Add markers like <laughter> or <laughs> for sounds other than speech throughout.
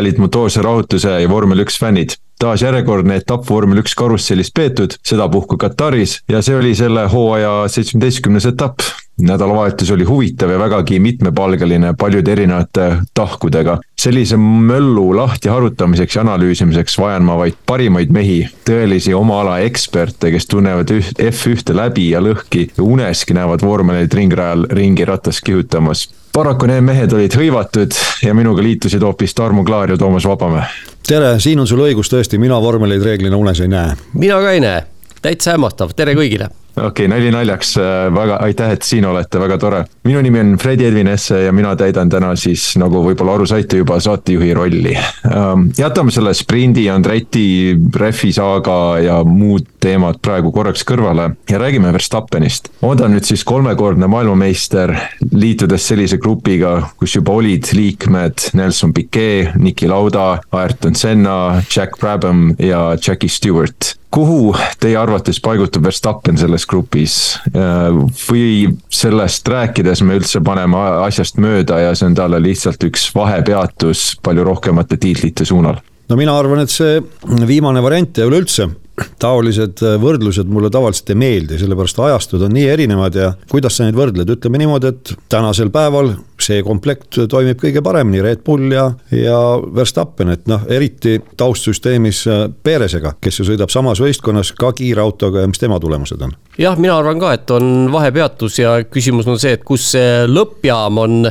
kallid motoorse rahutuse ja vormel üks fännid taas järjekordne etapp vormel üks karussellis peetud, sedapuhku Kataris ja see oli selle hooaja seitsmeteistkümnes etapp. Nädalavahetus oli huvitav ja vägagi mitmepalgeline paljude erinevate tahkudega. sellise möllu lahti harutamiseks ja analüüsimiseks vajan ma vaid parimaid mehi, tõelisi oma ala eksperte, kes tunnevad üht, F1-te läbi ja lõhki ja uneski näevad vormeleid ringrajal ringi ratast kihutamas paraku need mehed olid hõivatud ja minuga liitusid hoopis Tarmo Klaar ja Toomas Vabamäe. tere, siin on sul õigus tõesti, mina vormeleid reeglina unes ei näe. mina ka ei näe, täitsa hämmastav, tere kõigile okei okay,, nali naljaks, äh, väga aitäh, et siin olete, väga tore. minu nimi on Fredi Edvin Esse ja mina täidan täna siis, nagu võib-olla aru saite juba, saatejuhi rolli. Ähm, jätame selle sprindi, Andreti, Refi saaga ja muud teemad praegu korraks kõrvale ja räägime Verstappenist. on ta nüüd siis kolmekordne maailmameister, liitudes sellise grupiga, kus juba olid liikmed Nelson Piquet, Niki Lauda, Ayrton Senna, Jack Brabham ja Jackie Stewart kuhu teie arvates paigutub Verstappen selles grupis või sellest rääkides me üldse paneme asjast mööda ja see on talle lihtsalt üks vahepeatus palju rohkemate tiitlite suunal? no mina arvan, et see viimane variant ja üleüldse taolised äh, võrdlused mulle tavaliselt ei meeldi, sellepärast ajastud on nii erinevad ja kuidas sa neid võrdled, ütleme niimoodi, et tänasel päeval see komplekt toimib kõige paremini, Red Bull ja, ja Verstappen, et noh, eriti taustsüsteemis äh, Perezega, kes ju sõidab samas võistkonnas ka kiirautoga ja mis tema tulemused on? jah, mina arvan ka, et on vahepeatus ja küsimus on see, et kus see lõppjaam on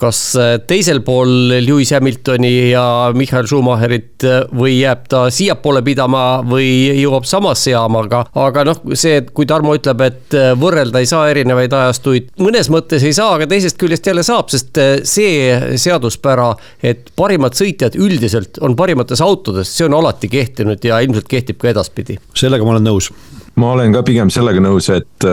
kas äh, teisel pool Lewis Hamiltoni ja Michael Schumacherit äh, või jääb ta siiapoole pidama või jõuab samasse jaama, aga, aga noh, see, et kui Tarmo ütleb, et äh, võrrelda ei saa erinevaid ajastuid, mõnes mõttes ei saa, aga teisest küljest jälle saab, sest see seaduspära, et parimad sõitjad üldiselt on parimates autodes, see on alati kehtinud ja ilmselt kehtib ka edaspidi. sellega ma olen nõus ma olen ka pigem sellega nõus, et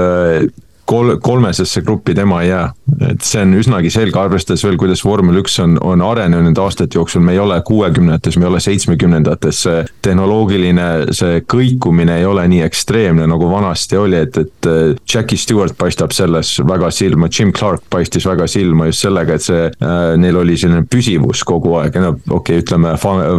kol-, kolmesesse gruppi tema ei jää. et see on üsnagi selge, arvestades veel, kuidas vormel üks on, on arenenud aastate jooksul, me ei ole kuuekümnendates, me ei ole seitsmekümnendates, see tehnoloogiline, see kõikumine ei ole nii ekstreemne, nagu vanasti oli, et, et äh, Jackie Stewart paistab selles väga silma, Jim Clark paistis väga silma just sellega, et see äh,, neil oli selline püsivus kogu aeg no okei okay,, ütleme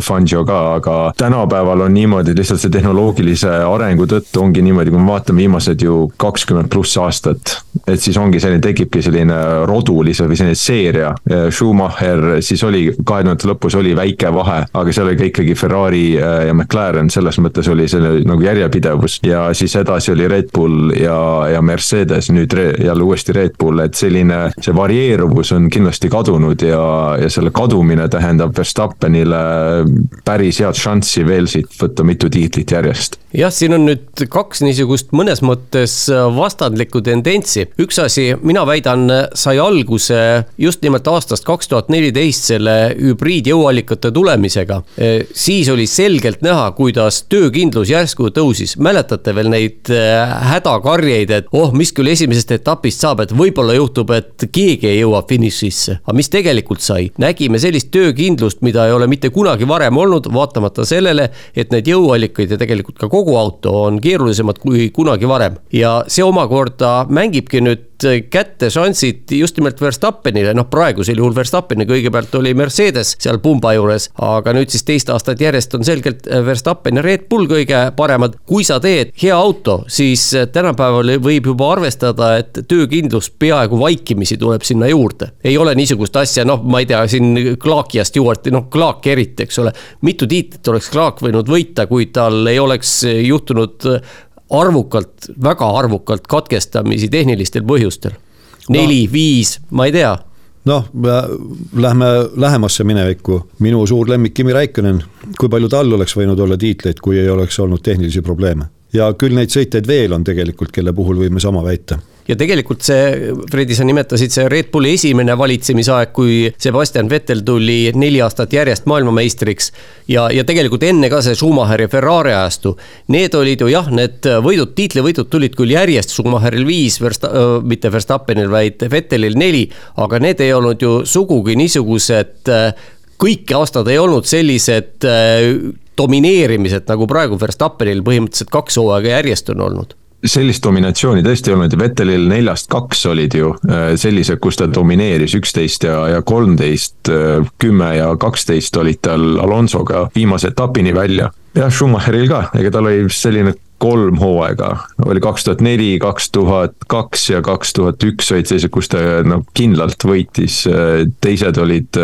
Fangio ka, aga tänapäeval on niimoodi, lihtsalt see tehnoloogilise arengu tõttu ongi niimoodi, kui me vaatame viimased ju kakskümmend pluss aastat, et, et siis ongi selline, tekibki selline rodulise või selline seeria. Schumacher siis oli, kahe tuhandete lõpus oli väike vahe, aga seal oli ka ikkagi Ferrari äh, ja McLaren, selles mõttes oli selle nagu järjepidevus. ja siis edasi oli Red Bull ja, ja Mercedes, nüüd re, jälle uuesti Red Bull, et selline, see varieeruvus on kindlasti kadunud ja, ja selle kadumine tähendab Verstappenile päris head šanssi veel siit võtta mitu tiitlit järjest. jah, siin on nüüd kaks niisugust mõnes mõttes vastandlikku tendentsi tendentsi. üks asi, mina väidan, sai alguse just nimelt aastast kaks tuhat neliteist selle hübriidjõuallikate tulemisega. siis oli selgelt näha, kuidas töökindlus järsku tõusis. mäletate veel neid äh, hädakarjeid, et oh, mis küll esimesest etapist saab, et võib-olla juhtub, et keegi ei jõua finišisse. aga mis tegelikult sai? nägime sellist töökindlust, mida ei ole mitte kunagi varem olnud, vaatamata sellele, et need jõuallikad ja tegelikult ka kogu auto on keerulisemad kui kunagi varem. ja see omakorda mängibki nüüd kätte šansid just nimelt Verstappenile, noh praegusel juhul Verstappeni kõigepealt oli Mercedes seal pumba juures, aga nüüd siis teist aastat järjest on selgelt Verstappen ja Red Bull kõige paremad. kui sa teed hea auto, siis tänapäeval võib juba arvestada, et töökindlus peaaegu vaikimisi tuleb sinna juurde. ei ole niisugust asja, noh, ma ei tea, siin Clarki ja Stewarti, noh, Clark eriti, eks ole. mitu tiitlit oleks Clark võinud võita, kui tal ei oleks juhtunud arvukalt, väga arvukalt katkestamisi tehnilistel põhjustel. neli no., viis, ma ei tea noh, lähme lähemasse minevikku, minu suur lemmik Kimi Räikkönen, kui palju tal oleks võinud olla tiitleid, kui ei oleks olnud tehnilisi probleeme? ja küll neid sõitjaid veel on tegelikult, kelle puhul võime sama väita ja tegelikult see, Fredi, sa nimetasid see Red Bulli esimene valitsemisaeg, kui Sebastian Vettel tuli neli aastat järjest maailmameistriks. ja, ja tegelikult enne ka see Schumacheri Ferrari ajastu. Need olid ju jah, need võidud, tiitlivõidud tulid küll järjest, Schumacheril viis, Versta-, mitte Verstappenil, vaid Vettelil neli. aga need ei olnud ju sugugi niisugused, kõik aastad ei olnud sellised domineerimised, nagu praegu Verstappenil põhimõtteliselt kaks hooaega järjest on olnud sellist dominatsiooni tõesti ei olnud Vettelil neljast kaks olid ju sellised, kus ta domineeris üksteist ja, ja kolmteist, kümme ja kaksteist olid tal Alonsoga viimase etapini välja. Jah, Schumacheril ka, ega tal oli selline kolm hooaega, oli kaks tuhat neli, kaks tuhat kaks ja kaks tuhat üks olid sellised, kus ta no kindlalt võitis, teised olid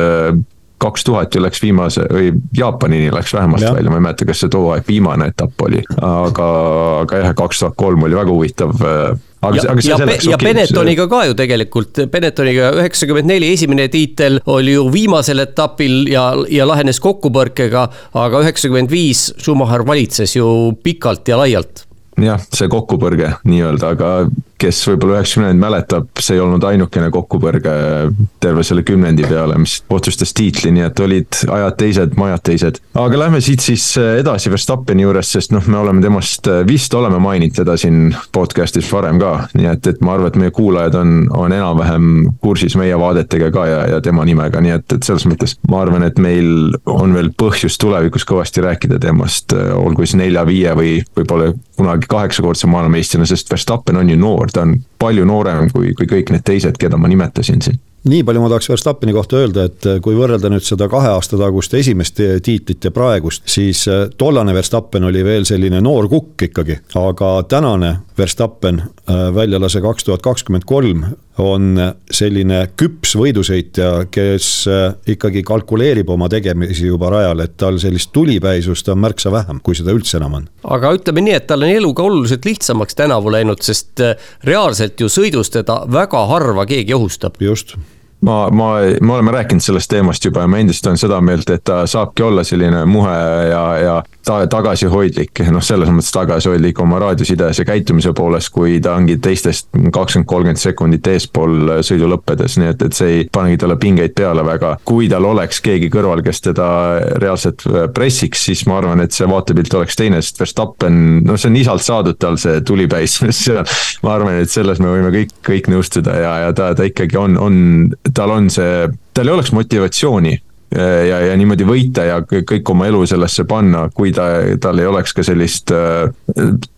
kaks tuhat ju läks viimase või Jaapanini läks vähemalt ja. välja, ma ei mäleta, kas see too aeg viimane etapp oli, aga, aga jah, kaks tuhat kolm oli väga huvitav aga, ja, aga ja, selleks, ja okay, Benettoniga ka ju tegelikult, Benettoniga üheksakümmend neli esimene tiitel oli ju viimasel etapil ja, ja lahenes kokkupõrkega, aga üheksakümmend viis Schumacher valitses ju pikalt ja laialt jah, see kokkupõrge nii-öelda, aga kes võib-olla üheksakümnendaid mäletab, see ei olnud ainukene kokkupõrge terve selle kümnendi peale, mis otsustas tiitli, nii et olid ajad teised, majad teised. aga lähme siit siis edasi Verstappeni juures, sest noh, me oleme temast, vist oleme maininud teda siin podcast'is varem ka, nii et, et ma arvan, et meie kuulajad on, on enam-vähem kursis meie vaadetega ka ja, ja tema nimega, nii et, et selles mõttes ma arvan, et meil on veel põhjust tulevikus kõvasti rääkida temast, olgu siis nelja-viie või võib-olla kunagi kaheksakordse maailmameistrina, sest Verstappen on ju noor, ta on palju noorem kui, kui kõik need teised, keda ma nimetasin siin. Nii palju ma tahaks Verstappeni kohta öelda, et äh, kui võrrelda nüüd seda kahe aasta tagust esimest tiitlit ja praegust, siis äh, tollane Verstappen oli veel selline noor kukk ikkagi, aga tänane Verstappen, väljalase kaks tuhat kakskümmend kolm, on selline küps võidusõitja, kes ikkagi kalkuleerib oma tegemisi juba rajal, et tal sellist tulipäisust on märksa vähem, kui seda üldse enam on. aga ütleme nii, et tal on elu ka oluliselt lihtsamaks tänavu läinud, sest reaalselt ju sõidus teda väga harva keegi ohustab. just ma, ma, me oleme rääkinud sellest teemast juba ja ma endiselt olen seda meelt, et ta saabki olla selline muhe ja, ja ta, tagasihoidlik, noh, selles mõttes tagasihoidlik oma raadiosides ja käitumise poolest, kui ta ongi teistest kakskümmend, kolmkümmend sekundit eespool sõidu lõppedes, nii et, et see ei panegi talle pingeid peale väga. kui tal oleks keegi kõrval, kes teda reaalselt pressiks, siis ma arvan, et see vaatepilt oleks teine, sest Verstappen, noh, see on isalt saadud tal see tulipäis <laughs> ma arvan, et selles me võime kõik, kõik nõustuda ja, ja ta, ta ikkagi on, on tal on see, tal ei oleks motivatsiooni ja, ja niimoodi võita ja kõik oma elu sellesse panna, kui ta, tal ei oleks ka sellist äh,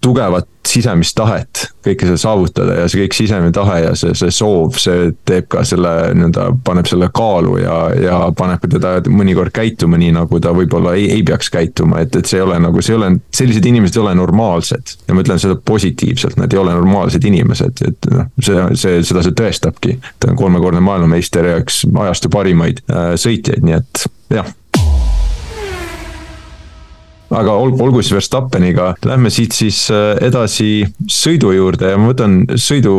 tugevat sisemist tahet kõike seda saavutada ja see kõik sisemine tahe ja see, see soov, see teeb ka selle nii-öelda, paneb selle kaalu ja, ja paneb teda mõnikord käituma nii, nagu ta võib-olla ei, ei peaks käituma, et, et see ei ole nagu, see ei ole, sellised inimesed ei ole normaalsed. ja ma ütlen seda positiivselt, nad ei ole normaalsed inimesed, et noh, see, see, seda see tõestabki. ta on kolmekordne maailmameister ja üks ajastu parimaid äh, sõitjaid, nii et jah aga olgu, olgu siis Verstappeniga, lähme siit siis äh, edasi sõidu juurde ja ma võtan sõidu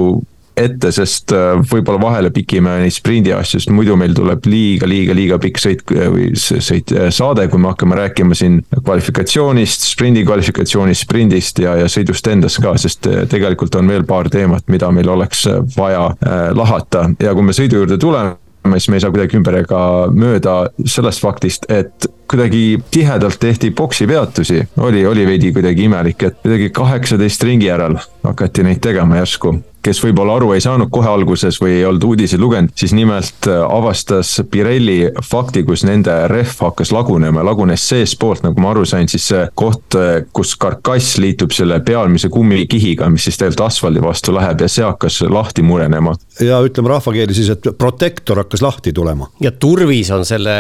ette, sest äh, võib-olla vahele pikime neid sprindi asju, sest muidu meil tuleb liiga, liiga, liiga pikk sõit äh, või sõit, saade, kui me hakkame rääkima siin kvalifikatsioonist, sprindi kvalifikatsioonist, sprindist ja, ja sõidust endast ka, sest tegelikult on veel paar teemat, mida meil oleks vaja lahata. Ja kui me sõidu juurde tuleme siis me ei saa kuidagi ümber ega mööda sellest faktist, et kuidagi tihedalt tehti boksipeatusi, oli, oli veidi kuidagi imelik, et kuidagi kaheksateist ringi järel hakati neid tegema järsku. Kes võib-olla aru ei saanud kohe alguses või ei olnud uudiseid lugenud, siis nimelt äh, avastas Pirelli fakti, kus nende rehv hakkas lagunema, lagunes seestpoolt, nagu ma aru sain, siis see koht, äh, kus karkass liitub selle pealmise kummikihiga, mis siis tegelikult asfaldi vastu läheb ja see hakkas lahti murenema. Ja ütleme rahvakeeli siis, et protektor hakkas lahti tulema. ja turvis on selle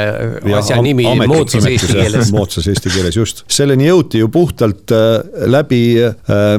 ja asja nimi moodsas eesti keeles. moodsas eesti keeles, just. selleni jõuti ju puhtalt äh, läbi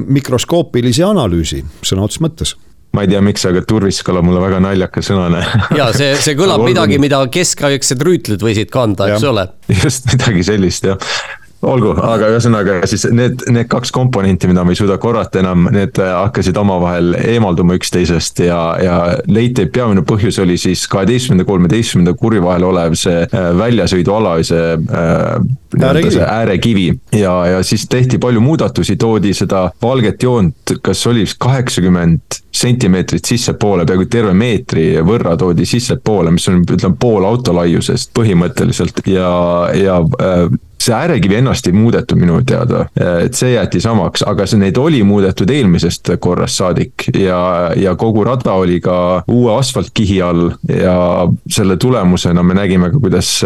mikroskoopilise analüüsi sõna otseses mõttes ma ei tea, miks, aga turvis kõlab mulle väga naljakas sõnana. ja see, see kõlab midagi, mida keskaegsed rüütlid võisid kanda, eks ole. just midagi sellist jah olgu, aga ühesõnaga siis need, need kaks komponenti, mida me ei suuda korrata enam, need hakkasid omavahel eemalduma üksteisest ja, ja leiti, et peamine põhjus oli siis kaheteistkümnenda, kolmeteistkümnenda kurvi vahel olev see äh, väljasõiduala see äh, äärekivi. äärekivi. Ja, ja siis tehti palju muudatusi, toodi seda valget joont, kas oli kaheksakümmend sentimeetrit sissepoole, peaaegu terve meetri võrra toodi sissepoole, mis on, ütleme, pool auto laiusest põhimõtteliselt. Ja, ja äh, see äärekivi ennast ei muudetud minu teada, et see jäeti samaks, aga see, neid oli muudetud eelmisest korrast saadik ja, ja kogu rada oli ka uue asfaltkihi all ja selle tulemusena me nägime ka, kuidas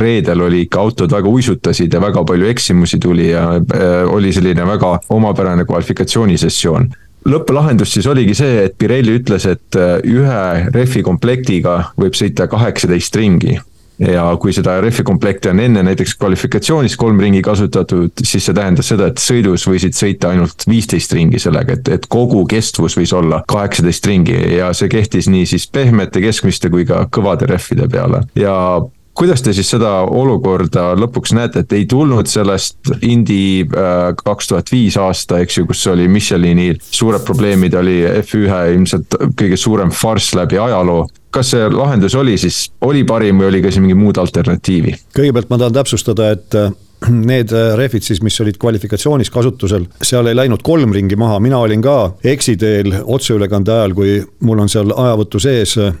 reedel oli ikka autod väga uisutasid ja väga palju eksimusi tuli ja äh, oli selline väga omapärane kvalifikatsioonisessioon. Lõpplahendus siis oligi see, et Pirelli ütles, et ühe rehvi komplektiga võib sõita kaheksateist ringi ja kui seda rehvi komplekti on enne näiteks kvalifikatsioonis kolm ringi kasutatud, siis see tähendas seda, et sõidus võisid sõita ainult viisteist ringi sellega, et, et kogu kestvus võis olla kaheksateist ringi. Ja see kehtis nii siis pehmete, keskmiste kui ka kõvade rehvide peale. Ja kuidas te siis seda olukorda lõpuks näete, et ei tulnud sellest Indy äh, kaks tuhat viis aasta, eks ju, kus oli Michelinil suured probleemid, oli F1 ilmselt kõige suurem farss läbi ajaloo kas see lahendus oli siis, oli parim või oli ka siin mingi muud alternatiivi? kõigepealt ma tahan täpsustada, et äh, need äh, rehvid siis, mis olid kvalifikatsioonis kasutusel, seal ei läinud kolm ringi maha, mina olin ka eksiteel otseülekande ajal, kui mul on seal ajavõtu sees äh,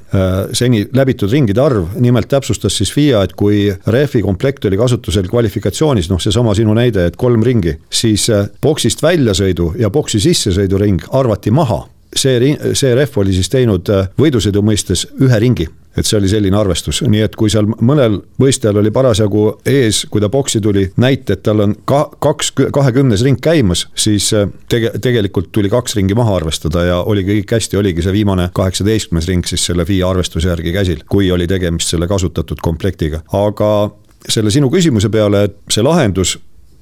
seni läbitud ringide arv. nimelt täpsustas siis FIA, et kui rehvi komplekt oli kasutusel kvalifikatsioonis, noh, seesama sinu näide, et kolm ringi, siis äh, boksist väljasõidu ja boksi sissesõidu ring arvati maha. See, see rehv oli siis teinud võidusõidu mõistes ühe ringi et see oli selline arvestus, nii et kui seal mõnel võistlejal oli parasjagu ees, kui ta boksi tuli, näite, et tal on ka kaks, kahekümnes ring käimas, siis äh, tege-, tegelikult tuli kaks ringi maha arvestada ja oligi kõik hästi, oligi see viimane kaheksateistkümnes ring siis selle FIA arvestuse järgi käsil, kui oli tegemist selle kasutatud komplektiga, aga selle sinu küsimuse peale, et see lahendus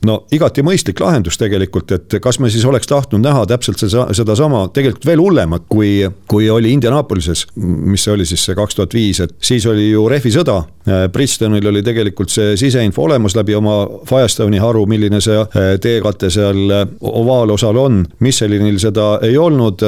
no igati mõistlik lahendus tegelikult, et kas me siis oleks tahtnud näha täpselt seda, sedasama, tegelikult veel hullemat, kui, kui oli Indianapolises, mis see oli siis see kaks tuhat viis, et siis oli ju rehvisõda. Bridgestonil oli tegelikult see siseinfo olemas läbi oma Firestone'i haru, milline see eh, teekate seal eh, ovaalosal on. Michelinil seda ei olnud,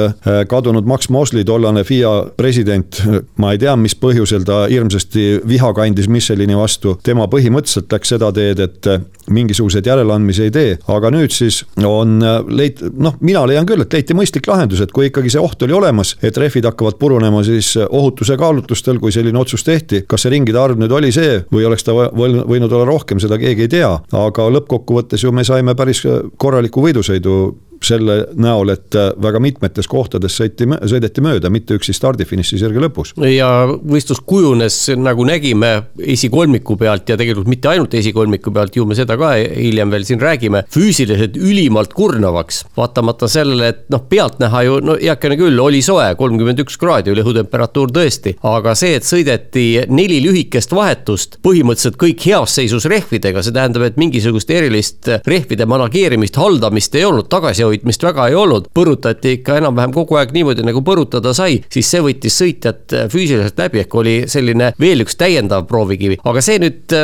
kadunud Max Mosley, tollane FIA president, ma ei tea, mis põhjusel ta hirmsasti viha kandis Michelini vastu, tema põhimõtteliselt läks seda teed, et mingisuguseid järeleandmisi ei tee, aga nüüd siis on äh, leit-, noh, mina leian küll, et leiti mõistlik lahendus, et kui ikkagi see oht oli olemas, et rehvid hakkavad purunema, siis äh, ohutuse kaalutlustel, kui selline otsus tehti, kas see ringide arv nüüd oli see või oleks ta võinud olla rohkem, seda keegi ei tea, aga lõppkokkuvõttes ju me saime päris äh, korraliku võidusõidu selle näol, et äh, väga mitmetes kohtades sõiti, sõideti mööda, mitte üksi stardifiniši sirge lõpus. ja võistlus kujunes, nagu nägime, esikolmiku pealt ja tegelikult mitte ainult esikolmiku pealt, ju me seda ka hiljem veel siin räägime, füüsiliselt ülimalt kurnavaks. vaatamata sellele, et noh, pealtnäha ju, no heakene küll, oli soe, kolmkümmend üks kraadi oli õhutemperatuur tõesti, aga see, et sõideti neli lühikest vahetust, põhimõtteliselt kõik heas seisus rehvidega, see tähendab, et mingisugust erilist rehvide manageerimist, haldamist ei olnud, tagasi hoidmist väga ei olnud, põrutati ikka enam-vähem kogu aeg niimoodi, nagu põrutada sai, siis see võttis sõitjat füüsiliselt läbi, ehk oli selline veel üks täiendav proovikivi, aga see nüüd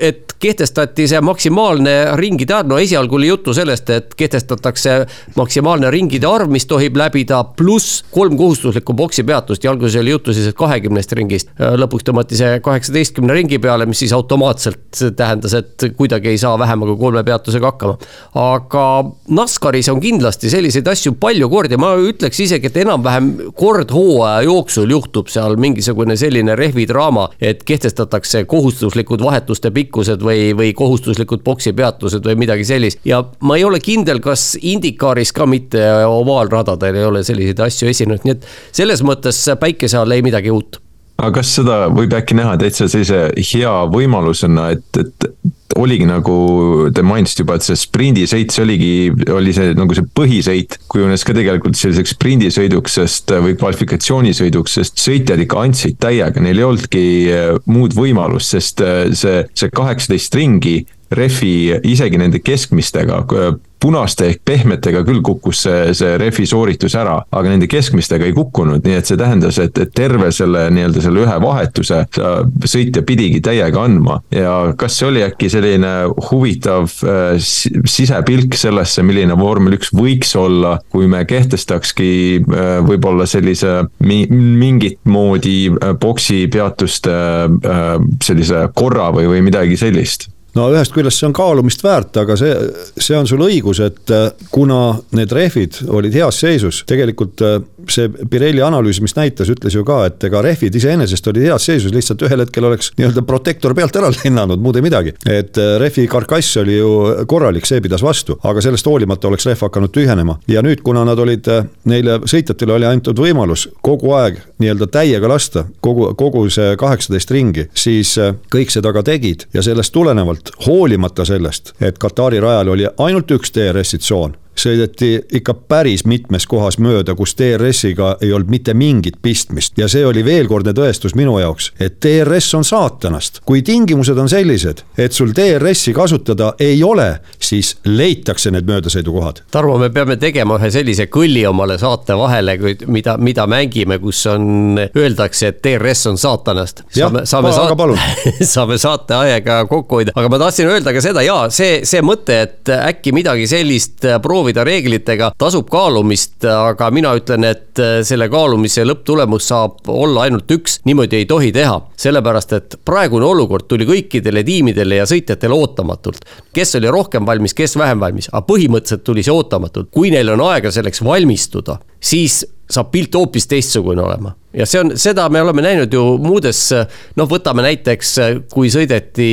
et kehtestati see maksimaalne ringide arv, no esialgu oli juttu sellest, et kehtestatakse maksimaalne ringide arv, mis tohib läbida, pluss kolm kohustuslikku boksipeatust ja alguses oli juttu siis, et kahekümnest ringist. lõpuks tõmmati see kaheksateistkümne ringi peale, mis siis automaatselt tähendas, et kuidagi ei saa vähema kui kolme peatusega hakkama. aga NASCARis on kindlasti selliseid asju palju kordi, ma ütleks isegi, et enam-vähem kord hooaja jooksul juhtub seal mingisugune selline rehvidraama, et kehtestatakse kohustuslikud vahetuste pikkused pikkused või, või kohustuslikud poksipeatused või midagi sellist. ja ma ei ole kindel, kas Indikaaris ka mitte ovaalradadel ei ole selliseid asju esinenud, nii et selles mõttes päikese all ei midagi uut aga kas seda võib äkki näha täitsa sellise hea võimalusena, et, et oligi nagu te mainisite juba, et see sprindisõit, see oligi, oli see nagu see põhisõit, kujunes ka tegelikult selliseks sprindisõiduks, sest või kvalifikatsioonisõiduks, sest sõitjad ikka andsid täiega, neil ei olnudki äh, muud võimalust, sest äh, see, see kaheksateist ringi rehvi isegi nende keskmistega punaste ehk pehmetega küll kukkus see, see rehvi sooritus ära, aga nende keskmistega ei kukkunud, nii et see tähendas, et, et terve selle nii-öelda selle ühe vahetuse sõitja pidigi täiega andma. ja kas see oli äkki selline huvitav äh, sisepilk sellesse, milline vormel üks võiks olla, kui me kehtestakski äh, võib-olla sellise mi, mingit moodi äh, boksi peatuste sellise korra või, või midagi sellist no ühest küljest see on kaalumist väärt, aga see, see on sul õigus, et äh, kuna need rehvid olid heas seisus, tegelikult äh, see Pirelli analüüs, mis näitas, ütles ju ka, et ega rehvid iseenesest olid heas seisus, lihtsalt ühel hetkel oleks nii-öelda protektor pealt ära <laughs> lennanud, muud ei midagi. et äh, rehvi karkass oli ju korralik, see pidas vastu, aga sellest hoolimata oleks rehv hakanud tühjenema. ja nüüd, kuna nad olid, neile sõitjatele oli antud võimalus kogu aeg nii-öelda täiega lasta, kogu, kogu see kaheksateist ringi, siis kõik seda ka tegid ja sellest tulenevalt hoolimata sellest, et Katari rajal oli ainult üks DRS-i tsoon sõideti ikka päris mitmes kohas mööda, kus DRS-iga ei olnud mitte mingit pistmist ja see oli veelkordne tõestus minu jaoks, et DRS on saatanast. kui tingimused on sellised, et sul DRS-i kasutada ei ole, siis leitakse need möödasõidukohad. Tarmo, me peame tegema ühe sellise kõlli omale saate vahele, mida, mida mängime, kus on, öeldakse, et DRS on saatanast. saame, saame, saate, <laughs> saame saateaega kokku hoida, aga ma tahtsin öelda ka seda, jaa, see, see mõte, et äkki midagi sellist proovida reeglitega, tasub kaalumist, aga mina ütlen, et selle kaalumise lõpptulemus saab olla ainult üks, niimoodi ei tohi teha. sellepärast, et praegune olukord tuli kõikidele tiimidele ja sõitjatele ootamatult. kes oli rohkem valmis, kes vähem valmis, aga põhimõtteliselt tuli see ootamatult. kui neil on aega selleks valmistuda, siis saab pilt hoopis teistsugune olema. Ja see on, seda me oleme näinud ju muudes, noh, võtame näiteks, kui sõideti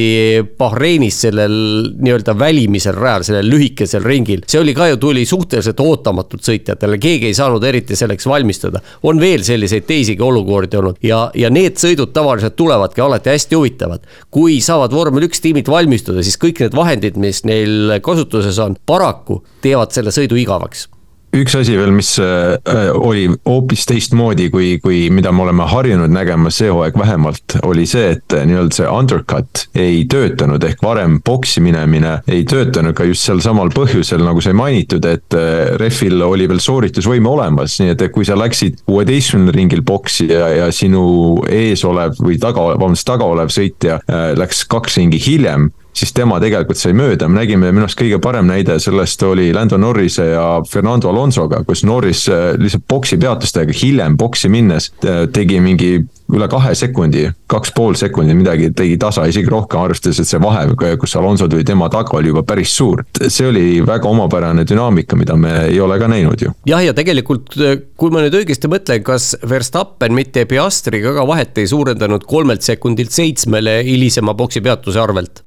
Bahreinis sellel nii-öelda välimisel rajal, sellel lühikesel ringil. see oli ka ju, tuli suhteliselt ootamatult sõitjatele, keegi ei saanud eriti selleks valmistuda. on veel selliseid teisigi olukordi olnud ja, ja need sõidud tavaliselt tulevadki alati hästi huvitavad. kui saavad vormel üks tiimid valmistuda, siis kõik need vahendid, mis neil kasutuses on, paraku teevad selle sõidu igavaks üks asi veel, mis äh, oli hoopis teistmoodi, kui, kui mida me oleme harjunud nägema see hooaeg vähemalt, oli see, et äh, nii-öelda see undercut ei töötanud, ehk varem boksi minemine ei töötanud ka just sel samal põhjusel, nagu sai mainitud, et äh, rehvil oli veel sooritusvõime olemas, nii et kui sa läksid kuueteistkümnendal ringil boksi ja, ja sinu ees olev või taga, vabandust, taga olev sõitja läks kaks ringi hiljem siis tema tegelikult sai mööda, me nägime minu arust kõige parem näide sellest oli Lando Norrise ja Fernando Alonsoga, kus Norris äh, lihtsalt boksi peatustega hiljem boksi minnes äh, tegi mingi üle kahe sekundi, kaks pool sekundit midagi tegi tasa, isegi rohkem, arvestades, et see vahe, kus Alonso tuli tema taga, oli juba päris suur. see oli väga omapärane dünaamika, mida me ei ole ka näinud ju. jah, ja tegelikult, kui ma nüüd õigesti mõtlen, kas Verstappen mitte Piastriga ka vahet ei suurendanud kolmelt sekundilt seitsmele hilisema boksi peatuse arvelt?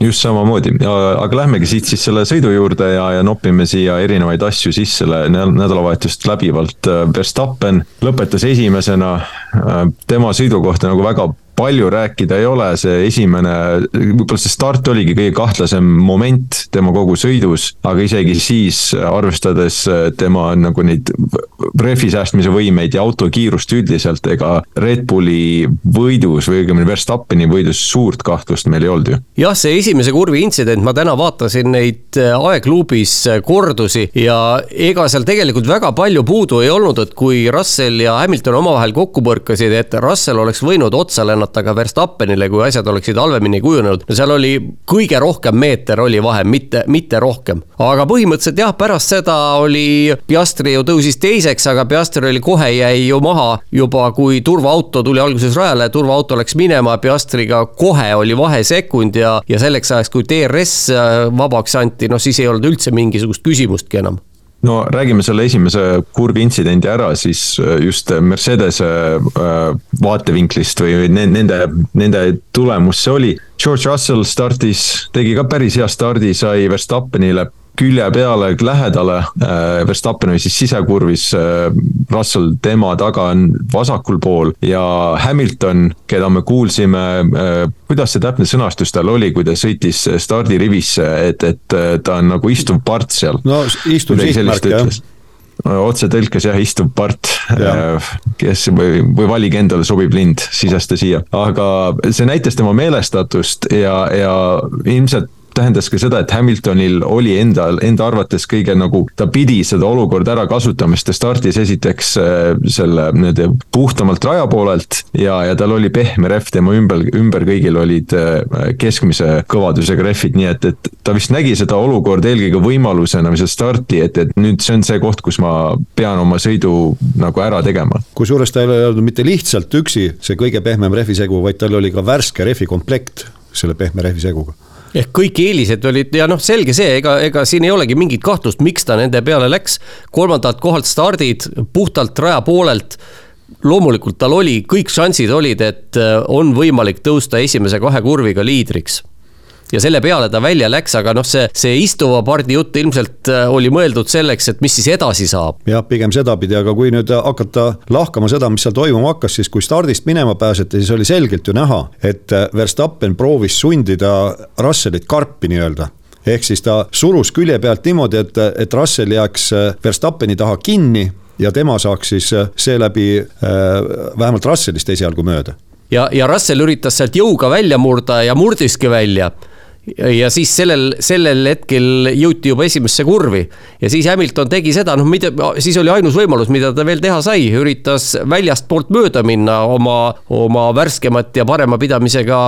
Just samamoodi, aga lähmegi siit siis selle sõidu juurde ja, ja nopime siia erinevaid asju sisse nädalavahetust läbivalt. Verstappen lõpetas esimesena, tema sõidu kohta nagu väga palju rääkida ei ole, see esimene, võib-olla see start oligi kõige kahtlasem moment tema kogu sõidus, aga isegi siis, arvestades tema nagu neid rehvi säästmise võimeid ja auto kiirust üldiselt, ega Red Bulli võidus või õigemini Verstappeni võidus suurt kahtlust meil ei olnud ju. jah, see esimese kurvi intsident, ma täna vaatasin neid äh, aegluubis äh, kordusi ja ega seal tegelikult väga palju puudu ei olnud, et kui Russell ja Hamilton omavahel kokku põrkasid, et Russell oleks võinud otsa lennata suunata ka Verstappenile, kui asjad oleksid halvemini kujunenud. no seal oli kõige rohkem meeter oli vahe, mitte, mitte rohkem. aga põhimõtteliselt jah, pärast seda oli, Piastri ju tõusis teiseks, aga Piastri oli kohe jäi ju maha juba, kui turvaauto tuli alguses rajale, turvaauto läks minema, Piastriga kohe oli vahe sekund ja, ja selleks ajaks, kui DRS vabaks anti, noh siis ei olnud üldse mingisugust küsimustki enam no räägime selle esimese kurvi intsidendi ära, siis äh, just Mercedese äh, vaatevinklist või nende, nende tulemus see oli. George Russell startis, tegi ka päris hea stardi, sai Verstappenile külje peale lähedale. Äh, Verstappen oli siis sisekurvis, äh, Russell tema taga on vasakul pool ja Hamilton, keda me kuulsime, äh, kuidas see täpne sõnastus tal oli, kui ta sõitis stardirivisse, et, et ta on nagu istuv part seal. no istuv sihtmärk jah otsetõlkes jah, istub part, kes või, või valige endale sobiv lind, sisesta siia, aga see näitas tema meelestatust ja, ja ilmselt tähendas ka seda, et Hamiltonil oli enda, enda arvates kõige nagu, ta pidi seda olukorda ära kasutama, sest ta startis esiteks äh, selle nii-öelda puhtamalt raja poolelt ja, ja tal oli pehme rehv, tema ümber, ümber kõigil olid äh, keskmise kõvadusega rehvid, nii et, et ta vist nägi seda olukorda eelkõige võimalusena või seda starti, et, et nüüd see on see koht, kus ma pean oma sõidu nagu ära tegema. kusjuures ta ei olnud mitte lihtsalt üksi see kõige pehmem rehvisegu, vaid tal oli ka värske rehvikomplekt selle pehme rehviseguga ehk kõik eelised olid ja noh, selge see, ega, ega siin ei olegi mingit kahtlust, miks ta nende peale läks. kolmandalt kohalt stardid, puhtalt raja poolelt loomulikult tal oli, kõik šansid olid, et äh, on võimalik tõusta esimese kahe kurviga liidriks ja selle peale ta välja läks, aga noh, see, see istuva pardi jutt ilmselt äh, oli mõeldud selleks, et mis siis edasi saab. jah, pigem sedapidi, aga kui nüüd hakata lahkama seda, mis seal toimuma hakkas, siis kui stardist minema pääseti, siis oli selgelt ju näha, et äh, Verstappen proovis sundida Russellit karpi nii-öelda. Ehk siis ta surus külje pealt niimoodi, et, et Russell jääks Verstappeni taha kinni ja tema saaks siis seeläbi vähemalt Russellist esialgu mööda. Ja, ja Russell üritas sealt jõuga välja murda ja murdiski välja ja siis sellel, sellel hetkel jõuti juba esimesse kurvi. Ja siis Hamilton tegi seda, noh, mida, siis oli ainus võimalus, mida ta veel teha sai, üritas väljastpoolt mööda minna oma, oma värskemat ja parema pidamisega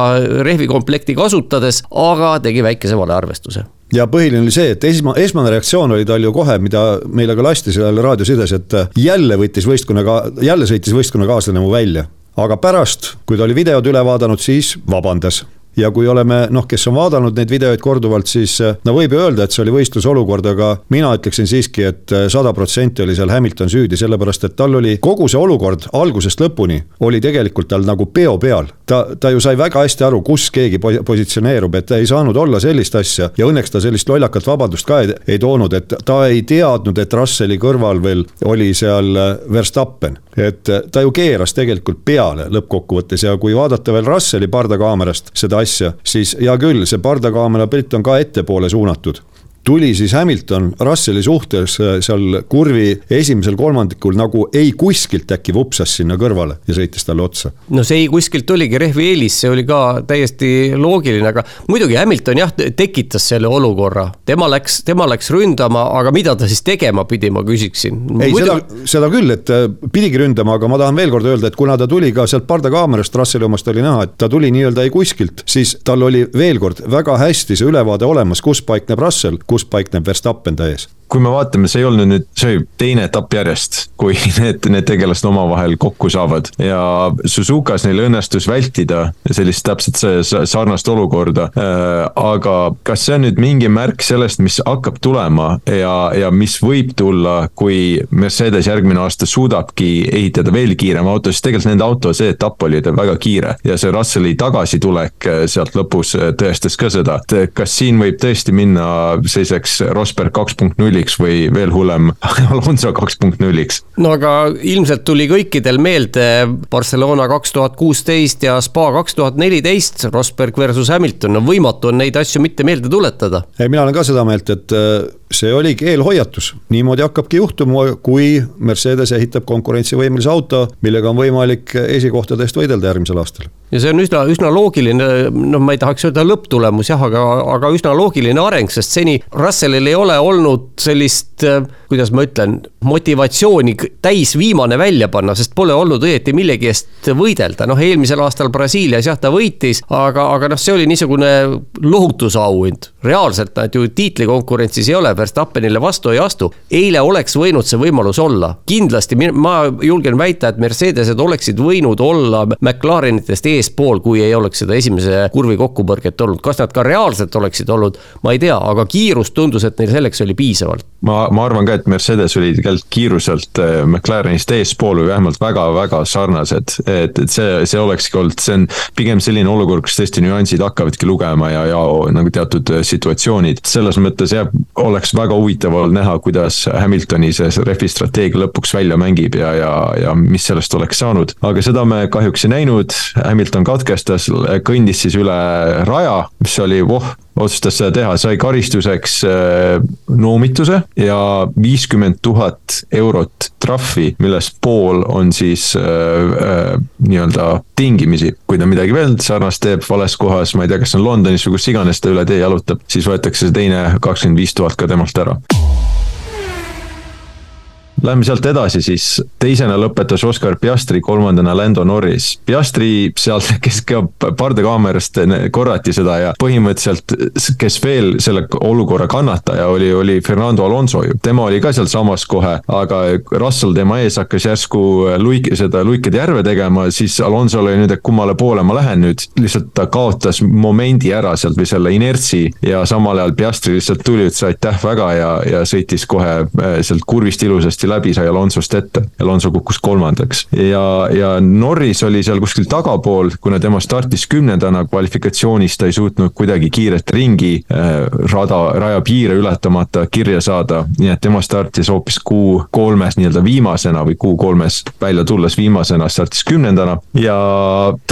rehvikomplekti kasutades, aga tegi väikese valearvestuse. Ja põhiline oli see, et esma, esmane reaktsioon oli tal ju kohe, mida meile ka lasti seal raadiosides, et jälle võttis võistkonnaga, jälle sõitis võistkonnakaaslane mu välja. Aga pärast, kui ta oli videod üle vaadanud, siis vabandas ja kui oleme noh, kes on vaadanud neid videoid korduvalt, siis eh, no võib ju öelda, et see oli võistlusolukord, aga mina ütleksin siiski et, et eh, sada protsenti oli seal Hamilton süüdi, sellepärast et tal oli kogu see olukord algusest lõpuni oli tegelikult tal nagu peo peal. ta, ta ju sai väga hästi aru, kus keegi positsioneerub, et ei saanud olla sellist asja ja õnneks ta sellist lollakat vabandust ka ei, ei toonud, et ta ei teadnud, et Russelli kõrval veel oli seal eh, Verstappen. et ta ju keeras tegelikult peale lõppkokkuvõttes ja kui vaadata veel Russelli pardakaamerast seda asja, asja, siis hea küll, see pardakaamera pilt on ka ettepoole suunatud tuli siis Hamilton Russelli suhtes äh, seal kurvi esimesel kolmandikul nagu ei kuskilt äkki vupsas sinna kõrvale ja sõitis talle otsa. no see ei kuskilt oligi rehvi eelis, see oli ka täiesti loogiline, aga muidugi Hamilton jah, tekitas selle olukorra. tema läks, tema läks ründama, aga mida ta siis tegema pidi, ma küsiksin. ei Muidu..., seda, seda küll, et äh, pidigi ründama, aga ma tahan veel kord öelda, et kuna ta tuli ka sealt pardakaamerast, Russelli omast oli näha, et ta tuli nii-öelda ei kuskilt, siis tal oli veel kord väga hästi see ülevaade olemas, kus paikneb Russell, kus kus paikneb Verstappen ta ees kui me vaatame, see ei olnud nüüd, see oli teine etapp järjest, kui <laughs> need, need tegelased omavahel kokku saavad. Ja Suzukas neil õnnestus vältida sellist täpselt see sarnast olukorda. Äh, aga kas see on nüüd mingi märk sellest, mis hakkab tulema ja, ja mis võib tulla, kui Mercedes järgmine aasta suudabki ehitada veel kiirema auto, sest tegelikult nende auto see etapp oli väga kiire. Ja see Russelli tagasitulek äh, sealt lõpus äh, tõestas ka seda, et kas siin võib tõesti minna selliseks Rosberg kaks punkt nulli nulliks või veel hullem, <laughs> Alonso kaks punkt nulliks. no aga ilmselt tuli kõikidel meelde Barcelona kaks tuhat kuusteist ja Spa kaks tuhat neliteist, Rosberg versus Hamilton, no võimatu on neid asju mitte meelde tuletada. mina olen ka seda meelt, et äh, see oligi eelhoiatus, niimoodi hakkabki juhtuma, kui Mercedes ehitab konkurentsivõimelise auto, millega on võimalik esikohtade eest võidelda järgmisel aastal. Ja see on üsna, üsna loogiline, noh, ma ei tahaks öelda lõpptulemus jah, aga, aga üsna loogiline areng, sest seni Russellil ei ole olnud sellist, kuidas ma ütlen, motivatsiooni täis viimane välja panna, sest pole olnud õieti millegi eest võidelda, noh, eelmisel aastal Brasiilias jah, ta võitis, aga, aga noh, see oli niisugune lohutusauhind. reaalselt nad ju tiitlikonkurentsis ei ole Verstappenile vastu ei astu. eile oleks võinud see võimalus olla, kindlasti ma julgen väita, et Mercedesed oleksid võinud olla McLarenitest eespool, kui ei oleks seda esimese kurvi kokkupõrget olnud, kas nad ka reaalselt oleksid olnud, ma ei tea, aga kiirust tundus, et neil selleks oli piisavalt. ma, ma arvan ka, et Mercedes oli tegelikult kiiruselt äh, McLarenist eespool või vähemalt väga-väga sarnased, et, et see, see olekski olnud, see on pigem selline olukord, kus tõesti nüansid hakkavadki lugema ja, ja nagu teatud situatsioonid, selles mõttes jah, oleks väga huvitav olnud näha, kuidas Hamiltoni see rehvi strateegia lõpuks välja mängib ja, ja, ja mis sellest oleks saanud. aga seda me kahjuks ei näinud, Hamilton katkestas, kõndis siis üle raja, mis oli voh otsustas seda teha, sai karistuseks äh, noomituse ja viiskümmend tuhat eurot trahvi, millest pool on siis äh, äh, nii-öelda tingimisi. kui ta midagi veel sarnast teeb vales kohas, ma ei tea, kas see on Londonis või kus iganes ta üle tee jalutab, siis võetakse see teine kakskümmend viis tuhat ka temalt ära Läheme sealt edasi siis, teisena lõpetas Oscar Piastri, kolmandana Lando Norris. Piastri sealt, kes ka pardakaamerast korrati seda ja põhimõtteliselt, kes veel selle olukorra kannataja oli, oli Fernando Alonso ju. tema oli ka sealsamas kohe, aga Russell tema ees hakkas järsku luik-, seda luikede järve tegema, siis Alonsol oli nüüd, et kummale poole ma lähen nüüd. lihtsalt ta kaotas momendi ära sealt või selle inertsi ja samal ajal Piastri lihtsalt tuli, ütles aitäh väga ja, ja sõitis kohe äh, sealt kurvist ilusasti läbi läbi, sai Alonsost ette. Alonso kukkus kolmandaks ja, ja Norris oli seal kuskil tagapool, kuna tema startis kümnendana kvalifikatsioonis, ta ei suutnud kuidagi kiiret ringi äh, rada, raja piire ületamata kirja saada. nii et tema startis hoopis kuu kolmes nii-öelda viimasena või kuu kolmes välja tulles viimasena startis kümnendana ja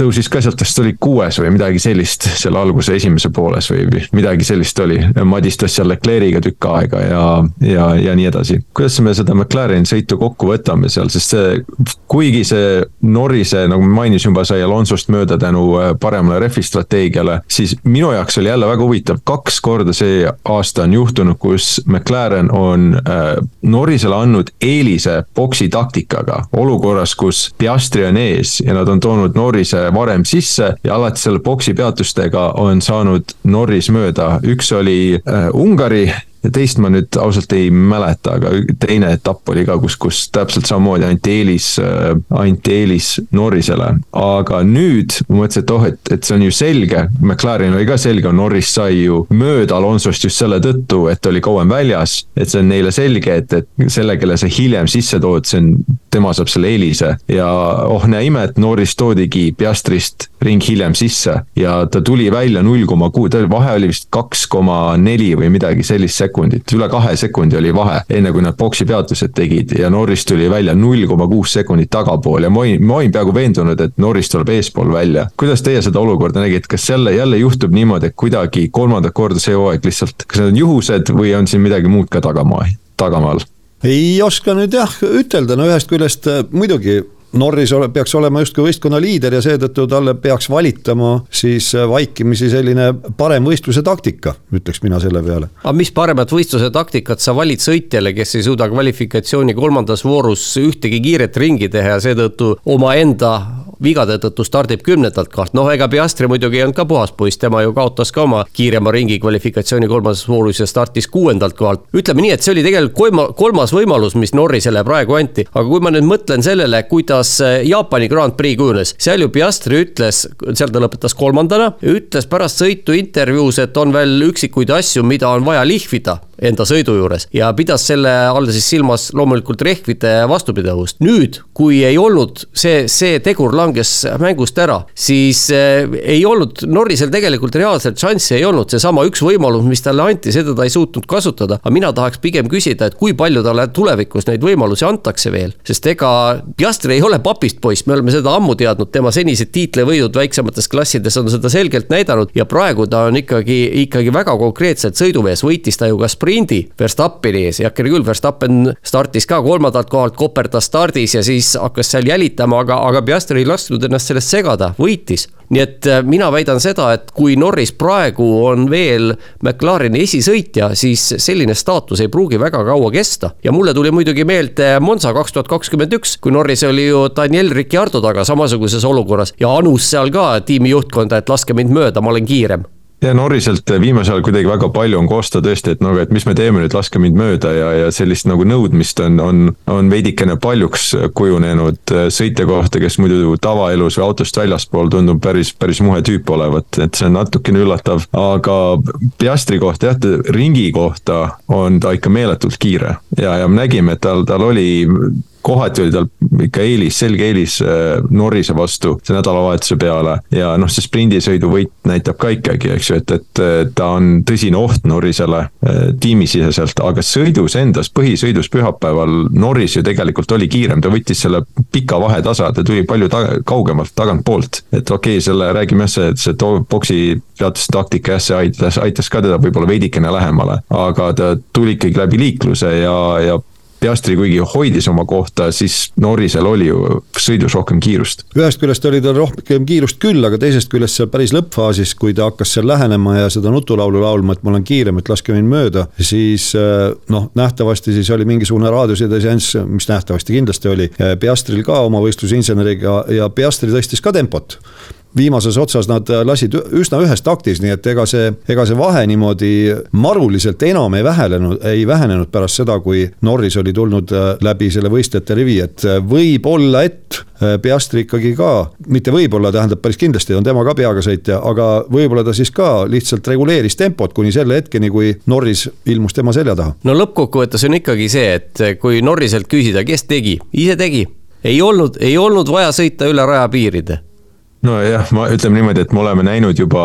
tõusis ka sealt, vist oli kuues või midagi sellist selle alguse esimese pooles või midagi sellist oli. madistas seal Leclerc'iga tükk aega ja, ja, ja nii edasi. kuidas me seda McLareni sõitu kokku võtame seal, sest see, kuigi see Norrise, nagu ma mainisin juba, sai Alonsost mööda tänu äh, paremale rehvi strateegiale, siis minu jaoks oli jälle väga huvitav, kaks korda see aasta on juhtunud, kus McLaren on äh, Norrisele andnud eelise boksi taktikaga. olukorras, kus Piastri on ees ja nad on toonud Norrise varem sisse ja alati selle boksi peatustega on saanud Norris mööda, üks oli äh, Ungari teist ma nüüd ausalt ei mäleta, aga teine etapp oli ka, kus, kus täpselt samamoodi anti eelis, äh, anti eelis Norrisele. aga nüüd ma mõtlesin, et oh, et, et see on ju selge, McLarenil oli ka selge, Norris sai ju mööda Alonsost just selle tõttu, et oli kauem väljas. et see on neile selge, et, et selle, kelle sa hiljem sisse tood, see on, tema saab selle eelise ja oh näe ime, et Norris toodigi Piastrist ring hiljem sisse ja ta tuli välja null koma kuus, vahe oli vist kaks koma neli või midagi sellist sekundit sekundit, üle kahe sekundi oli vahe, enne kui nad boksi peatused tegid ja Norris tuli välja null koma kuus sekundit tagapool ja ma olin, ma olin peaaegu veendunud, et Norris tuleb eespool välja. kuidas teie seda olukorda nägite, kas jälle, jälle juhtub niimoodi, et kuidagi kolmandat korda see hooaeg lihtsalt, kas need on juhused või on siin midagi muud ka tagamaa, tagamaal? ei oska nüüd jah ütelda, no ühest küljest muidugi Norris ole, peaks olema justkui võistkonna liider ja seetõttu talle peaks valitama siis äh, vaikimisi selline parem võistluse taktika, ütleks mina selle peale. aga mis paremat võistluse taktikat sa valid sõitjale, kes ei suuda kvalifikatsiooni kolmandas voorus ühtegi kiiret ringi teha ja seetõttu omaenda vigade tõttu stardib kümnendalt kohalt, noh ega Piastri muidugi ei olnud ka puhas poiss, tema ju kaotas ka oma kiirema ringi kvalifikatsiooni kolmandas voorus ja startis kuuendalt kohalt. ütleme nii, et see oli tegelikult kolma, kolmas võimalus, mis Norrisele praegu anti, aga kui ma nüüd mõtlen sellele, kuidas kuidas äh, Jaapani Grand Prix kujunes, seal ju Piastri ütles, seal ta lõpetas kolmandana, ütles pärast sõitu intervjuus, et on veel üksikuid asju, mida on vaja lihvida enda sõidu juures ja pidas selle all siis silmas loomulikult rehvide vastupidavust. nüüd, kui ei olnud see, see tegur langes mängust ära, siis äh, ei olnud Norrisel tegelikult reaalselt šanssi ei olnud, seesama üks võimalus, mis talle anti, seda ta ei suutnud kasutada. aga mina tahaks pigem küsida, et kui palju talle tulevikus neid võimalusi antakse veel, sest ega Piastri ei ole papist poiss, me oleme seda ammu teadnud, tema senised tiitlivõidud väiksemates klassides on seda selgelt näidanud. Ja praegu ta on ikkagi, ikkagi väga konkreetselt sõidumees, võitis ta ju ka sprindi Verstappeni ees, heakene küll, Verstappen startis ka kolmandalt kohalt, koperdas stardis ja siis hakkas seal jälitama, aga, aga Piastri ei lasknud ennast sellest segada, võitis. Nii et äh, mina väidan seda, et kui Norris praegu on veel McLareni esisõitja, siis selline staatus ei pruugi väga kaua kesta. ja mulle tuli muidugi meelde Monza kaks tuhat kakskümmend üks, kui Norris oli ju Daniel Ricciardo taga samasuguses olukorras. Ja anus seal ka tiimi juhtkonda, et laske mind mööda, ma olen kiirem ja Norriselt viimasel ajal kuidagi väga palju on kosta tõesti, et no aga, et mis me teeme nüüd, laske mind mööda ja, ja sellist nagu nõudmist on, on, on veidikene paljuks kujunenud sõitja kohta, kes muidu tavaelus või autost väljaspool tundub päris, päris muhe tüüp olevat, et see on natukene üllatav. aga Piastri kohta jah, ringi kohta on ta ikka meeletult kiire ja, ja me nägime, et tal, tal oli kohati oli tal ikka eelis, selge eelis äh, Norrise vastu see nädalavahetuse peale. ja noh, see sprindisõidu võit näitab ka ikkagi, eks ju, et, et ta on tõsine oht Norrisele äh, tiimisiseselt, aga sõidus endas, põhisõidus pühapäeval Norris ju tegelikult oli kiirem, ta võttis selle pika vahe tasa, ta tuli palju ta kaugemalt tagantpoolt. et okei okay,, selle räägime jah, see, see boksi peatuse taktika jah, see aitas, aitas ka teda võib-olla veidikene lähemale, aga ta tuli ikkagi läbi liikluse ja, ja Piastri kuigi hoidis oma kohta, siis Norrisel oli ju sõidus rohkem kiirust. ühest küljest oli tal rohkem kiirust küll, aga teisest küljest seal päris lõppfaasis, kui ta hakkas seal lähenema ja seda nutulaulu laulma, et ma olen kiirem, et laske mind mööda, siis äh, noh, nähtavasti siis oli mingisugune raadioside seanss, mis nähtavasti kindlasti oli Piastril ka oma võistlusinseneriga ja Piastri tõstis ka tempot viimases otsas nad lasid üsna ühes taktis, nii et ega see, ega see vahe niimoodi maruliselt enam ei vähenenud, ei vähenenud pärast seda, kui Norris oli tulnud läbi selle võistlejate rivi, et võib-olla, et Piastri ikkagi ka, mitte võib-olla, tähendab päris kindlasti on tema ka peaga sõitja, aga võib-olla ta siis ka lihtsalt reguleeris tempot kuni selle hetkeni, kui Norris ilmus tema selja taha. no lõppkokkuvõttes on ikkagi see, et kui Norriselt küsida, kes tegi, ise tegi. ei olnud, ei olnud vaja sõita üle rajapiiride nojah, ma ütleme niimoodi, et me oleme näinud juba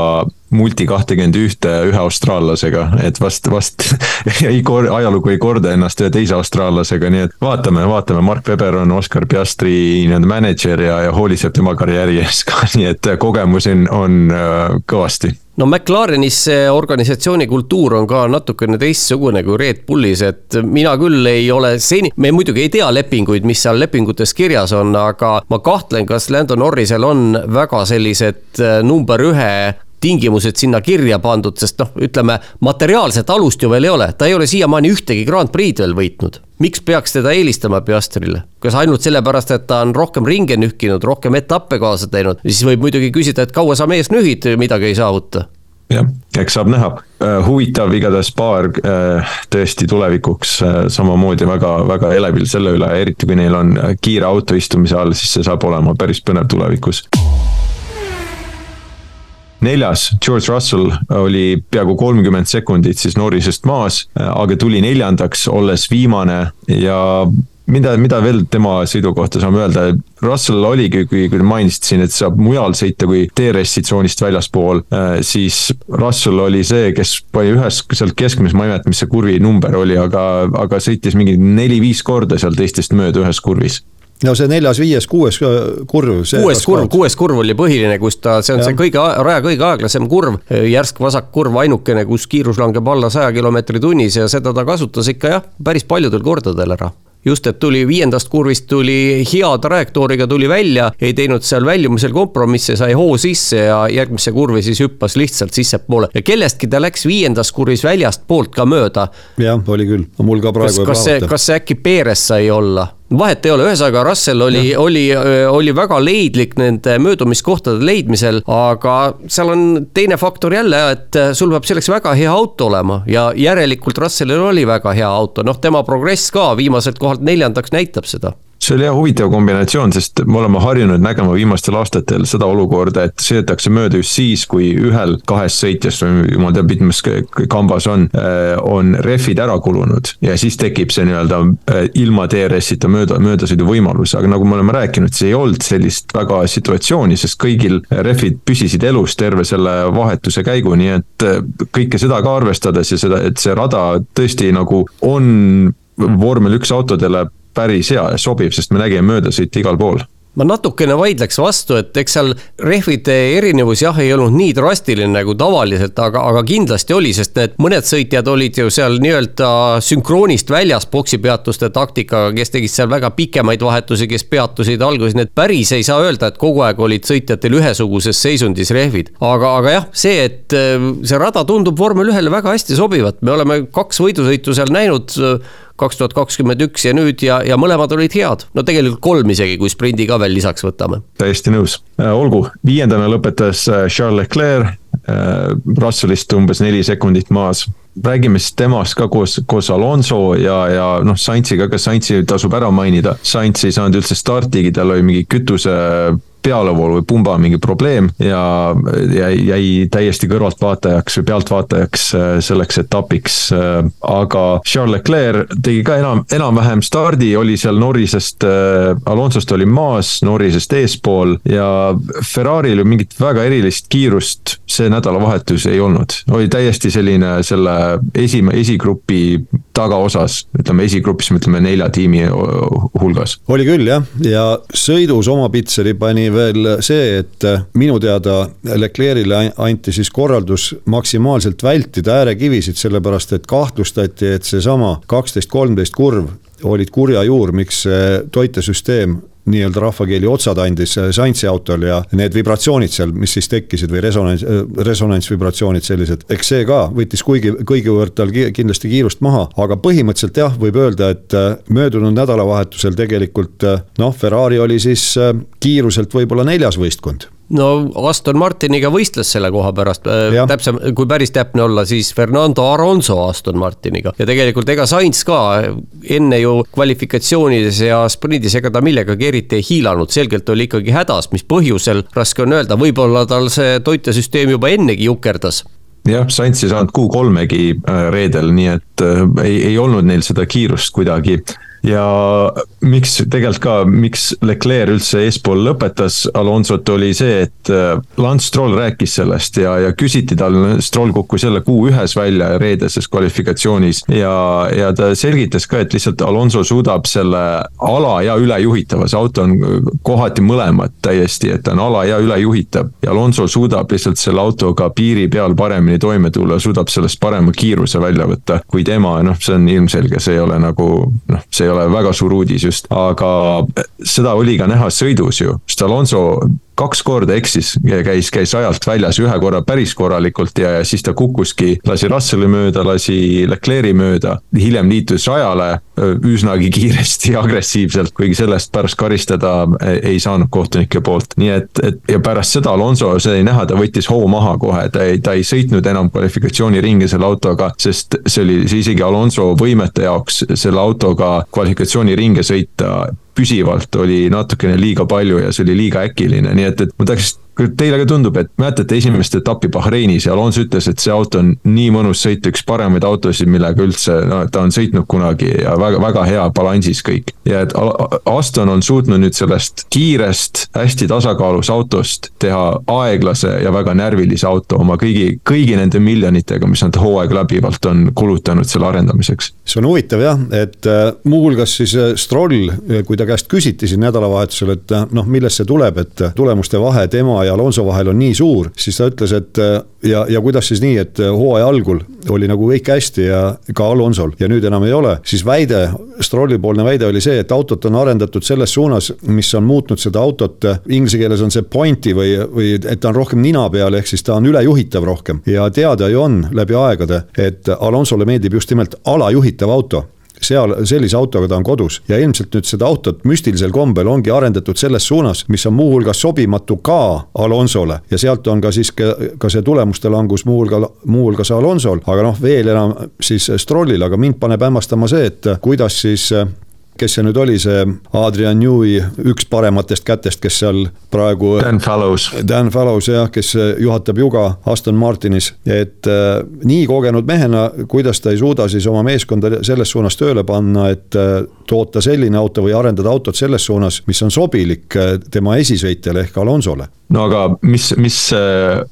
multi kahtekümmend ühte ühe austraallasega, et vast, vast <laughs> ei kor-, ajalugu ei korda ennast ühe teise austraallasega, nii et vaatame, vaatame, Mark Webber on Oscar Piastri nii-öelda mänedžer ja, ja hoolitseb tema karjääri eest ka, <laughs> nii et kogemusi on, on äh, kõvasti no McLarenis see organisatsiooni kultuur on ka natukene teistsugune kui Red Bullis, et mina küll ei ole seni, me muidugi ei tea lepinguid, mis seal lepingutes kirjas on, aga ma kahtlen, kas Lando Norrisel on väga sellised äh, number ühe tingimused sinna kirja pandud, sest noh, ütleme materiaalset alust ju veel ei ole, ta ei ole siiamaani ühtegi Grand Prix'd veel võitnud. miks peaks teda eelistama Piastrile, kas ainult sellepärast, et ta on rohkem ringe nühkinud, rohkem etappe kaasa teinud, siis võib muidugi küsida, et kaua sa mees nühid, midagi ei saavuta. Jah, eks saab näha. Uh,, huvitav igatahes paar uh, tõesti tulevikuks uh, samamoodi väga, väga elevil selle üle, eriti kui neil on kiire auto istumise all, siis see saab olema päris põnev tulevikus neljas, George Russell oli peaaegu kolmkümmend sekundit siis Norrisest maas, aga tuli neljandaks, olles viimane. Ja mida, mida veel tema sõidu kohta saame öelda, Russell oligi, kui, kui te mainisite siin, et saab mujal sõita kui DRS-i tsoonist väljaspool, siis Russell oli see, kes pani ühes sealt keskmises, ma ei mäleta, mis see kurvi number oli, aga, aga sõitis mingi neli-viis korda seal teistest mööda ühes kurvis no see neljas, viies, kuues äh, kurv. kuues kurv, kuues kurv oli põhiline, kus ta, see on ja. see kõige, raja kõige aeglasem kurv, järsk vasakkurv, ainukene, kus kiirus langeb alla saja kilomeetri tunnis ja seda ta kasutas ikka jah, päris paljudel kordadel ära just, et tuli viiendast kurvist tuli hea trajektooriga tuli välja, ei teinud seal väljumisel kompromisse, sai hoo sisse ja järgmisse kurvi siis hüppas lihtsalt sissepoole ja kellestki ta läks viiendas kurvis väljastpoolt ka mööda. jah, oli küll, mul ka praegu. kas, kas see, kas see äkki Perez sai olla? Vahet ei ole, ühesõnaga Russell oli, oli, oli väga leidlik nende möödumiskohtade leidmisel, aga seal on teine faktor jälle, et sul peab selleks väga hea auto olema ja järelikult Russellil oli väga hea auto, noh, tema progress ka viimaselt kohalt neljandaks näitab seda see oli jah huvitav kombinatsioon, sest me oleme harjunud nägema viimastel aastatel seda olukorda, et sõidetakse mööda just siis, kui ühel kahest sõitjast või jumal teab, mitmes kambas on, äh, on rehvid ära kulunud. ja siis tekib see nii-öelda äh, ilma DRS-ita mööda, möödasõidu võimalus, aga nagu me oleme rääkinud, siis ei olnud sellist väga situatsiooni, sest kõigil rehvid püsisid elus terve selle vahetuse käigu, nii et äh, kõike seda ka arvestades ja seda, et see rada tõesti nagu on vormel üks autodele päris hea ja sobiv, sest me nägime möödasõite igal pool ma natukene vaidleks vastu, et eks seal rehvide erinevus jah, ei olnud nii drastiline nagu tavaliselt, aga, aga kindlasti oli, sest need mõned sõitjad olid ju seal nii-öelda sünkroonist väljas boksipeatuste taktikaga, kes tegid seal väga pikemaid vahetusi, kes peatusid alguses, nii et päris ei saa öelda, et kogu aeg olid sõitjatel ühesuguses seisundis rehvid. aga, aga jah, see, et äh, see rada tundub vormel ühele väga hästi sobivat, me oleme kaks võidusõitu seal näinud kaks tuhat kakskümmend üks ja nüüd ja, ja mõlemad olid head. no tegelikult kolm isegi, kui sprindi ka veel lisaks võtame. täiesti nõus, äh, olgu, viiendana lõpetas äh, Charles Leclerc, äh, Russellist umbes neli sekundit maas räägime siis temast ka koos, koos Alonso ja, ja noh, Saintsiga, kas Saintsi tasub ära mainida. Saints ei saanud üldse startigi, tal oli mingi kütuse pealevoolu või pumba mingi probleem ja jäi, jäi täiesti kõrvaltvaatajaks või pealtvaatajaks äh, selleks etapiks. Äh, aga Charles Leclerc tegi ka enam, enam-vähem stardi, oli seal Norrisest, äh, Alonsost oli maas, Norrisest eespool ja Ferrari'l ju mingit väga erilist kiirust see nädalavahetus ei olnud. oli täiesti selline selle esime-, esigrupi tagaosas, ütleme esigrupis, me ütleme nelja tiimi hulgas. oli küll jah, ja sõidus oma pitseri pani veel see, et minu teada Leclerc'ile anti siis korraldus maksimaalselt vältida äärekivisid, sellepärast et kahtlustati, et seesama kaksteist, kolmteist kurv olid kurja juur, miks toitesüsteem nii-öelda rahvakeeli otsad andis Science'i autol ja need vibratsioonid seal, mis siis tekkisid või resonants, resonantsvibratsioonid sellised, eks see ka võttis kuigi, kuigivõrd tal kindlasti kiirust maha, aga põhimõtteliselt jah, võib öelda, et äh, möödunud nädalavahetusel tegelikult äh, noh, Ferrari oli siis äh, kiiruselt võib-olla neljas võistkond no Aston Martiniga võistles selle koha pärast, täpsem, kui päris täpne olla, siis Fernando Alonso Aston Martiniga. Ja tegelikult ega Sainz ka enne ju kvalifikatsioonides ja sprindis, ega ta millegagi eriti ei hiilanud, selgelt oli ikkagi hädas, mis põhjusel, raske on öelda, võib-olla tal see toitesüsteem juba ennegi jukerdas. Jah, Sainz ei saanud Q3-gi äh, reedel, nii et äh, ei, ei olnud neil seda kiirust kuidagi ja miks tegelikult ka, miks Leclerc üldse eespool lõpetas Alonsot, oli see, et äh, Lance Stroll rääkis sellest ja, ja küsiti tal, Stroll kukkus jälle Q1-s välja reedeses kvalifikatsioonis ja, ja ta selgitas ka, et lihtsalt Alonso suudab selle ala ja ülejuhitava, see auto on kohati mõlemad täiesti, et ta on ala ja ülejuhitav ja Alonso suudab lihtsalt selle autoga piiri peal paremini toime tulla, suudab sellest parema kiiruse välja võtta kui tema, noh, see on ilmselge, see ei ole nagu noh, see ei ole väga suur uudis just, aga seda oli ka näha sõidus ju, sest Alonso kaks korda eksis, käis, käis ajalt väljas, ühe korra päris korralikult ja, ja siis ta kukkuski, lasi Russell'i mööda, lasi Leclerc'i mööda. hiljem liitus rajale üsnagi kiiresti ja agressiivselt, kuigi sellest pärast karistada ei saanud kohtunike poolt. nii et, et ja pärast seda Alonso, see oli näha, ta võttis hoo maha kohe, ta ei, ta ei sõitnud enam kvalifikatsiooniringi selle autoga, sest see oli see isegi Alonso võimete jaoks selle autoga kvalifikatsiooniringe sõita püsivalt oli natukene liiga palju ja see oli liiga äkiline, nii et, et ma tahaks teile ka tundub, et mäletate esimest etappi Bahreinis ja Alonso ütles, et see auto on nii mõnus sõita, üks paremaid autosid, millega üldse, no ta on sõitnud kunagi ja väga, väga hea balansis kõik. ja et Aston on suutnud nüüd sellest kiirest, hästi tasakaalus autost teha aeglase ja väga närvilise auto oma kõigi, kõigi nende miljonitega, mis nad hooaeg läbivalt on kulutanud selle arendamiseks. see on huvitav jah, et äh, muuhulgas siis äh, Stroll, kui ta käest küsiti siin nädalavahetusel, et äh, noh, millest see tuleb, et tulemuste vahe tema ja Alonso vahel on nii suur, siis ta ütles, et äh, ja, ja kuidas siis nii, et äh, hooaja algul oli nagu kõik hästi ja ka Alonsol ja nüüd enam ei ole, siis väide, Strolli poolne väide oli see, et autot on arendatud selles suunas, mis on muutnud seda autot, äh, inglise keeles on see pointy või, või et ta on rohkem nina peal, ehk siis ta on ülejuhitav rohkem. Ja teada ju on läbi aegade, et Alonsole meeldib just nimelt alajuhitav auto seal sellise autoga ta on kodus ja ilmselt nüüd seda autot müstilisel kombel ongi arendatud selles suunas, mis on muuhulgas sobimatu ka Alonsole. Ja sealt on ka siis ka, ka see tulemuste langus muuhulgal, muuhulgas Alonsol, aga noh, veel enam siis Strollil, aga mind paneb hämmastama see, et kuidas siis kes see nüüd oli, see Adrian Newey, üks parematest kätest, kes seal praegu. Dan Fallows. Dan Fallows jah, kes juhatab juga Aston Martinis, et äh, nii kogenud mehena, kuidas ta ei suuda siis oma meeskonda selles suunas tööle panna, et äh, toota selline auto või arendada autot selles suunas, mis on sobilik äh, tema esisõitjale ehk Alonsole no aga mis, mis äh,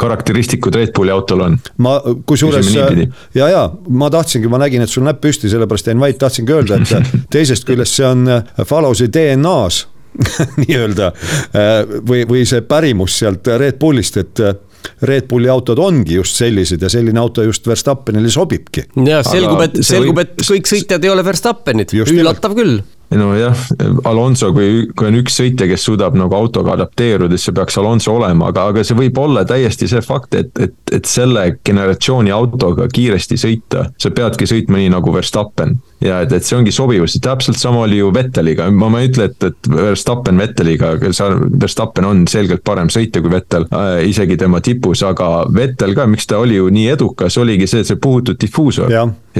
karakteristikud Red Bulli autol on? ma kusjuures ja, ja ma tahtsingi, ma nägin, et sul näpp püsti, sellepärast jäin vait, tahtsingi öelda, et <laughs> teisest küljest see on äh, Fallowsi DNA-s <laughs> nii-öelda või, või see pärimus sealt Red Bullist, et Red Bulli autod ongi just sellised ja selline auto just Verstappenile sobibki. ja selgub, et selgub, et kõik sõitjad ei ole Verstappenid, üllatav küll nojah, Alonso, kui, kui on üks sõitja, kes suudab nagu autoga adapteeruda, siis see peaks Alonso olema, aga, aga see võib olla täiesti see fakt, et, et, et selle generatsiooni autoga kiiresti sõita, sa peadki sõitma nii nagu Verstappen. Ja et, et see ongi sobivus, täpselt sama oli ju Vetteliga, ma, ma ei ütle, et, et Verstappen Vetteliga, Verstappen on selgelt parem sõitja kui Vettel äh,, isegi tema tipus, aga Vettel ka, miks ta oli ju nii edukas, oligi see, et see puhutud difuusor.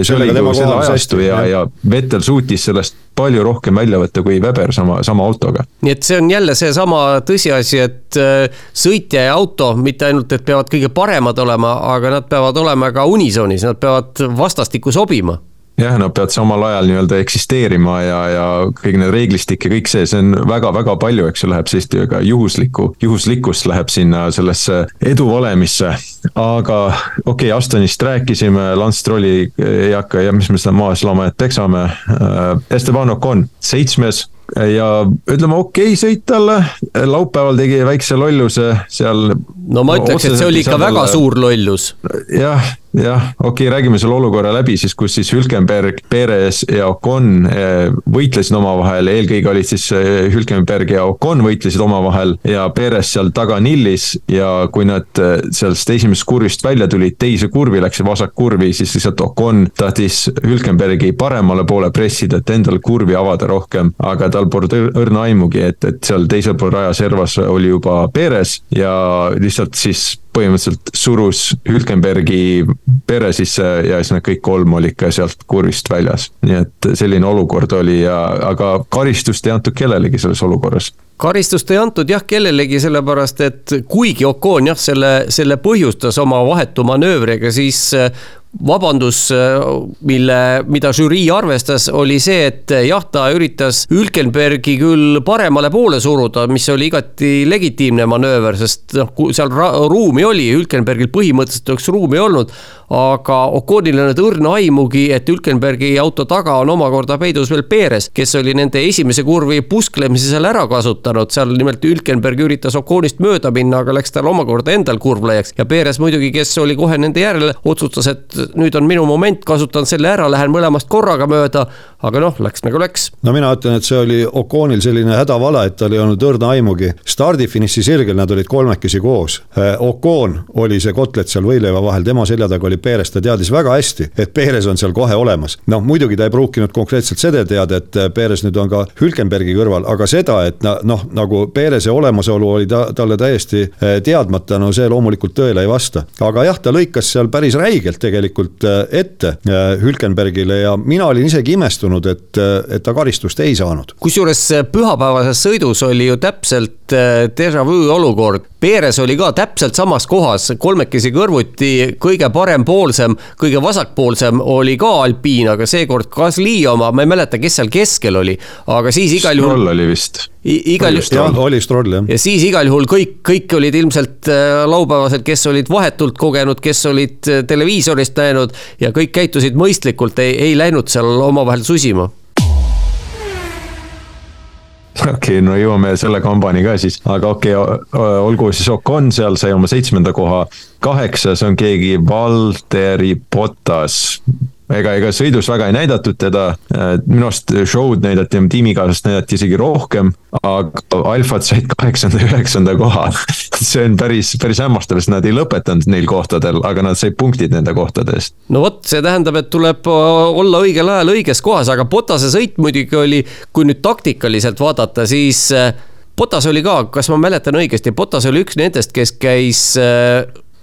Ja see oli ju selle ajastu ja, ja Vettel suutis sellest palju rohkem välja võtta kui Weber sama, sama autoga. nii et see on jälle seesama tõsiasi, et äh, sõitja ja auto mitte ainult, et peavad kõige paremad olema, aga nad peavad olema ka unisoonis, nad peavad vastastikku sobima jah, nad peavad samal ajal nii-öelda eksisteerima ja, ja kõik need reeglistik ja kõik see, see on väga-väga palju, eks ju, läheb sellist ka juhuslikku, juhuslikkust läheb sinna sellesse eduvalemisse. aga okei okay,, Astonist rääkisime, Lance Strolli ei hakka ja mis me seda maas lama, et peksame. Äh, Esteban Ocon, seitsmes ja ütleme okei okay, sõit talle, laupäeval tegi väikse lolluse seal. no ma ütleks, et see oli ikka väga suur lollus. jah jah, okei okay,, räägime selle olukorra läbi siis, kus siis Hülkenberg, Perez ja Ocon eh, võitlesid omavahel, eelkõige olid siis eh, Hülkenberg ja Ocon võitlesid omavahel ja Perez seal taga nillis ja kui nad eh, sellest esimesest kurvist välja tulid, teise kurvi läks see vasakkurvi, siis lihtsalt Ocon tahtis Hülkenbergi paremale poole pressida, et endale kurvi avada rohkem, aga tal polnud õrna aimugi, et, et seal teisel pool raja servas oli juba Perez ja lihtsalt siis põhimõtteliselt surus Hülkenbergi pere sisse ja siis nad kõik kolm olid ka sealt kurvist väljas. nii et selline olukord oli ja, aga karistust ei antud kellelegi selles olukorras karistust ei antud jah kellelegi, sellepärast et kuigi Ocon jah, selle, selle põhjustas oma vahetu manöövriga, siis vabandus, mille, mida žürii arvestas, oli see, et jah, ta üritas Hülkenbergi küll paremale poole suruda, mis oli igati legitiimne manööver, sest noh, seal ruumi oli, Hülkenbergil põhimõtteliselt oleks ruumi olnud aga Oconil ei olnud õrna aimugi, et Hülkenbergi auto taga on omakorda peidus veel Perez, kes oli nende esimese kurvi pusklemise seal ära kasutanud, seal nimelt Hülkenberg üritas Oconist mööda minna, aga läks tal omakorda endal kurvlejaks ja Perez muidugi, kes oli kohe nende järel, otsustas, et nüüd on minu moment, kasutan selle ära, lähen mõlemast korraga mööda. Aga noh, läks nagu läks. no mina ütlen, et see oli Oconil selline hädavala, et tal ei olnud õrna aimugi. stardifiniši sirgel nad olid kolmekesi koos. Ocon oli see kotlet seal võileiva vahel, tema selja taga oli Perez, ta teadis väga hästi, et Perez on seal kohe olemas. noh, muidugi ta ei pruukinud konkreetselt seda teada, et äh, Perez nüüd on ka Hülkenbergi kõrval, aga seda, et noh, nagu Pereze olemasolu oli ta, talle täiesti äh, teadmata, no see loomulikult tõele ei vasta. aga jah, ta lõikas seal päris räigelt tegelikult ette Hülkenbergile ja mina olin isegi imestunud, et, et ta karistust ei saanud. kusjuures pühapäevases sõidus oli ju täpselt déjà vu olukord. Perez oli ka täpselt samas kohas, kolmekesi kõrvuti, kõige parem parempoolsem, kõige vasakpoolsem oli ka alpiin, aga seekord Gasly oma, ma ei mäleta, kes seal keskel oli, aga siis igal juhul. Stroll oli vist. igal juhul. jah, oli Stroll jah. ja siis igal juhul kõik, kõik olid ilmselt äh, laupäevased, kes olid vahetult kogenud, kes olid äh, televiisorist näinud ja kõik käitusid mõistlikult, ei, ei läinud seal omavahel susima okei okay,, no jõuame selle kambani ka siis, aga okei okay,, olgu siis Ocon seal sai oma seitsmenda koha. kaheksas on keegi Valteri Potas ega, ega sõidus väga ei näidatud teda, minu arust show'd näidati, tiimikaaslast näidati isegi rohkem, aga alfad said kaheksanda, üheksanda koha <laughs> see on päris, päris hämmastav, sest nad ei lõpetanud neil kohtadel, aga nad said punktid nende kohtade eest. no vot, see tähendab, et tuleb olla õigel ajal õiges kohas, aga Potase sõit muidugi oli, kui nüüd taktikaliselt vaadata, siis Potas oli ka, kas ma mäletan õigesti, Potas oli üks nendest, kes käis,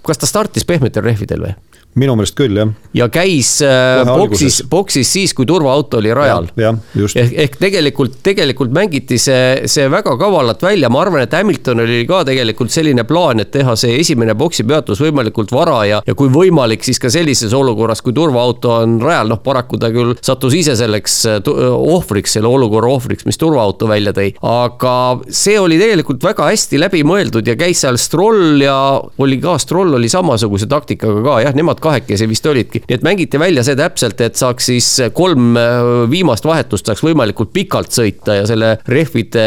kas ta startis pehmetel rehvidel või? Minu meelest küll, jah. ja käis äh, boksis, boksis siis, kui turvaauto oli rajal. ehk, ehk tegelikult, tegelikult mängiti see, see väga kavalalt välja, ma arvan, et Hamiltonil oli ka tegelikult selline plaan, et teha see esimene boksi peatus võimalikult vara ja, ja kui võimalik, siis ka sellises olukorras, kui turvaauto on rajal, noh paraku ta küll sattus ise selleks äh, äh, ohvriks, selle olukorra ohvriks, mis turvaauto välja tõi. aga see oli tegelikult väga hästi läbimõeldud ja käis seal Stroll ja oli ka, Stroll oli samasuguse taktikaga ka jah, nemad kahekesi vist olidki. nii et mängiti välja see täpselt, et saaks siis kolm äh, viimast vahetust saaks võimalikult pikalt sõita ja selle rehvide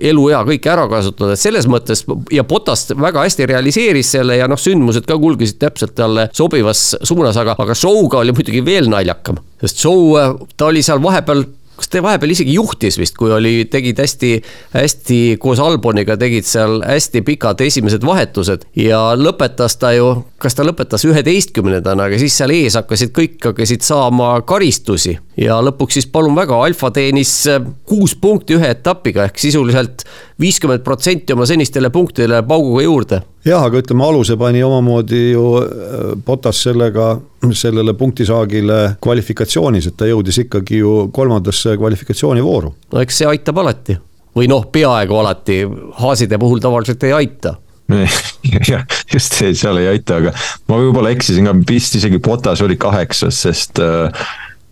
eluea kõike ära kasutada, selles mõttes ja Potast väga hästi realiseeris selle ja noh, sündmused ka kulgesid täpselt talle sobivas suunas, aga, aga show'ga oli muidugi veel naljakam. sest show, äh, ta oli seal vahepeal kas ta vahepeal isegi juhtis vist, kui oli, tegid hästi, hästi koos Alboniga tegid seal hästi pikad esimesed vahetused ja lõpetas ta ju, kas ta lõpetas üheteistkümnendana, aga siis seal ees hakkasid kõik hakkasid saama karistusi. Ja lõpuks siis palun väga, Alfa teenis kuus punkti ühe etapiga ehk sisuliselt viiskümmend protsenti oma senistele punktidele pauguga juurde. jah, aga ütleme, aluse pani omamoodi ju Potas äh, sellega, sellele punktisaagile kvalifikatsioonis, et ta jõudis ikkagi ju kolmandasse kvalifikatsioonivooru. no eks see aitab alati või noh, peaaegu alati, Haaside puhul tavaliselt ei aita <laughs> jah, just see, seal ei aita, aga ma võib-olla eksisin ka, vist isegi Potas oli kaheksas, sest äh,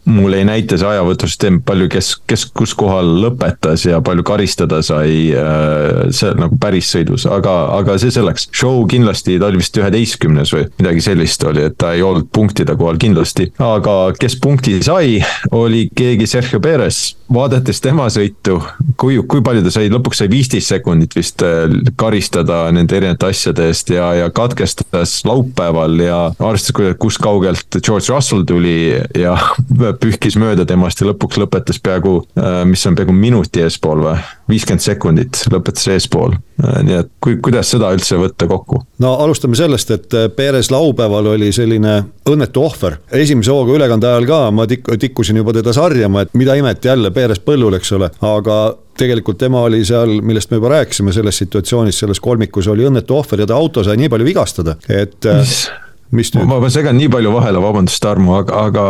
mul ei näita see ajavõtlusüsteem palju, kes, kes kus kohal lõpetas ja palju karistada sai äh, see nagu päris sõidus, aga, aga see selleks. show kindlasti, ta oli vist üheteistkümnes või midagi sellist oli, et ta ei olnud punktide kohal kindlasti. aga kes punkti sai, oli keegi Sergio Perez, vaadates tema sõitu, kui, kui palju ta sai, lõpuks sai viisteist sekundit vist äh, karistada nende erinevate asjade eest ja, ja katkestas laupäeval ja arvestades, kus kaugelt George Russell tuli ja <laughs> pühkis mööda temast ja lõpuks lõpetas peaaegu, äh, mis on peaaegu minuti eespool või, viiskümmend sekundit lõpetas eespool. Äh, nii et kui, kuidas seda üldse võtta kokku? no alustame sellest, et äh, Perez laupäeval oli selline õnnetu ohver. esimese hooga ülekande ajal ka ma tik-, tikkusin juba teda sarjama, et mida imet jälle Perez põllul, eks ole, aga tegelikult tema oli seal, millest me juba rääkisime, selles situatsioonis, selles kolmikus oli õnnetu ohver ja ta auto sai nii palju vigastada, et mis mis nüüd? ma, ma segan nii palju vahele, vabandust, Tarmo, aga, aga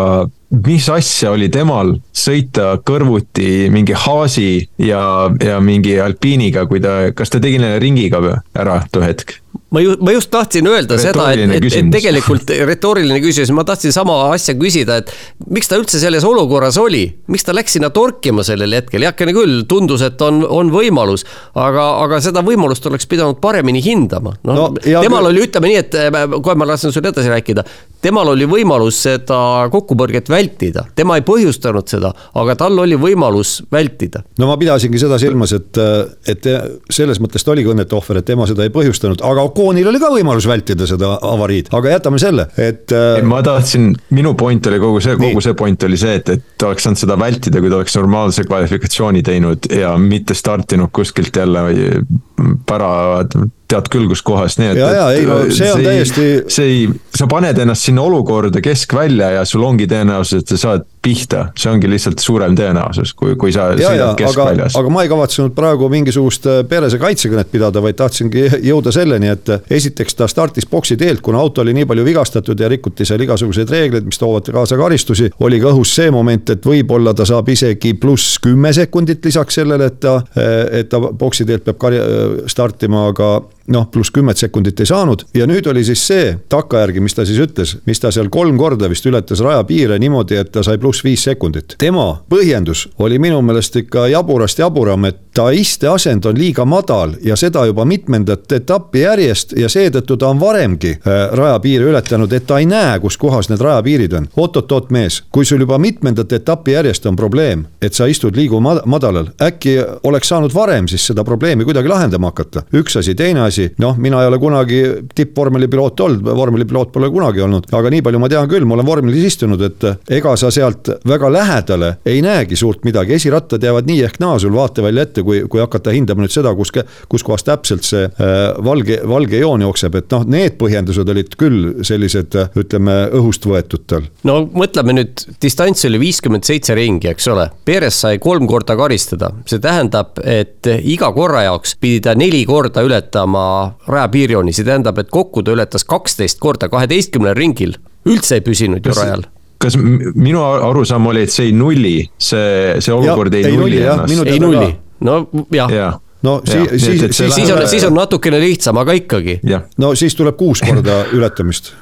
mis asja oli temal sõita kõrvuti mingi Haasi ja, ja mingi Alpiiniga, kui ta, kas ta tegi neile ringiga ära too hetk? Ma ju, ma just tahtsin öelda seda, et, et, et tegelikult retooriline küsimus, ma tahtsin sama asja küsida, et miks ta üldse selles olukorras oli, miks ta läks sinna torkima sellel hetkel, heakene küll, tundus, et on, on võimalus, aga, aga seda võimalust oleks pidanud paremini hindama. noh no, no, temal oli, ütleme nii, et kohe ma lasen sul edasi rääkida, temal oli võimalus seda kokkupõrget vältida, tema ei põhjustanud seda, aga tal oli võimalus vältida. no ma pidasingi seda silmas, et, et selles mõttes ta oligi õnnetu ohver, et tema seda ei põhjustanud, aga Oconil oli ka võimalus vältida seda avariid, aga jätame selle, et. Äh, ma tahtsin, minu point oli kogu see, kogu see point oli see, et, et oleks saanud seda vältida, kui ta oleks normaalse kvalifikatsiooni teinud ja mitte startinud kuskilt jälle pära tead küll, kus kohas, nii et. ja, ja ei no see on see täiesti. see ei, sa paned ennast sinna olukorda keskvälja ja sul ongi tõenäosus, et sa saad pihta, see ongi lihtsalt suurem tõenäosus, kui, kui sa sõidad keskväljas. aga ma ei kavatsenud praegu mingisugust äh, perese kaitsekõnet pidada, vaid tahtsingi <laughs> jõuda selleni, et äh, esiteks ta startis boksi teelt, kuna auto oli nii palju vigastatud ja rikuti seal igasuguseid reegleid, mis toovad kaasa karistusi. oli ka õhus see moment, et võib-olla ta saab isegi pluss kümme sekundit lisaks sellele, et ta, äh, et ta boksi teelt peab startima, aga noh, pluss kümmet sekundit ei saanud ja nüüd oli siis see takkajärgi, mis ta siis ütles, mis ta seal kolm korda vist ületas rajapiire niimoodi, et ta sai pluss viis sekundit. tema põhjendus oli minu meelest ikka jaburast jaburam, et ta isteasend on liiga madal ja seda juba mitmendat etappi järjest ja seetõttu ta on varemgi äh, rajapiire ületanud, et ta ei näe, kus kohas need rajapiirid on. oot-oot-oot, mees, kui sul juba mitmendat etappi järjest on probleem, et sa istud liigu madalal, äkki oleks saanud varem siis seda probleemi kuidagi lahendama hakata. üks asi, teine asi noh, mina ei ole kunagi tippvormelipiloot olnud, vormelipiloot pole kunagi olnud, aga nii palju ma tean küll, ma olen vormelis istunud, et ega sa sealt väga lähedale ei näegi suurt midagi, esirattad jäävad nii ehk naa sul vaatevälja ette, kui, kui hakata hindama nüüd seda, kus, kus kohas täpselt see äh, valge, valge joon jookseb, et noh, need põhjendused olid küll sellised, ütleme, õhust võetud tal. no mõtleme nüüd, distants oli viiskümmend seitse ringi, eks ole, Perez sai kolm korda karistada, see tähendab, et iga korra jaoks pidi ta neli korda ületama rajapiirjooni, see tähendab, et kokku ta ületas kaksteist korda kaheteistkümnel ringil, üldse ei püsinud ju rajal kas minu arusaam oli, et see ei nulli, see, see olukord ja, ei, ei nulli ennast? ei nulli, no jah. Ja no ja, siis, siis, siis, siis on, siis on natukene lihtsam, aga ikkagi. no siis tuleb kuus korda <laughs> ületamist,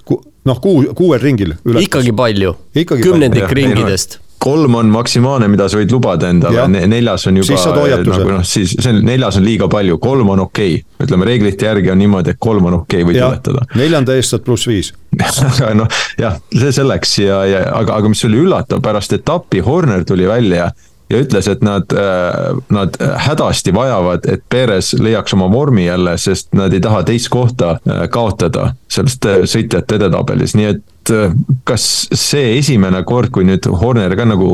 noh, kuu, kuuel ringil. ikkagi palju, kümnendik ringidest kolm on maksimaalne, mida sa võid lubada endale, neljas on juba. nagu noh, siis see on, neljas on liiga palju, kolm on okei. Okay.. ütleme reeglite järgi on niimoodi, et kolm on okei okay,, võid ületada. neljanda eest saad pluss viis. <laughs> Aga noh, jah, see selleks ja, ja aga, aga mis oli üllatav, pärast etappi Horner tuli välja ja ütles, et nad, äh, nad hädasti vajavad, et Perez leiaks oma vormi jälle, sest nad ei taha teist kohta äh, kaotada sellest äh, sõitjate edetabelis, nii et et äh, kas see esimene kord, kui nüüd Horner ka nagu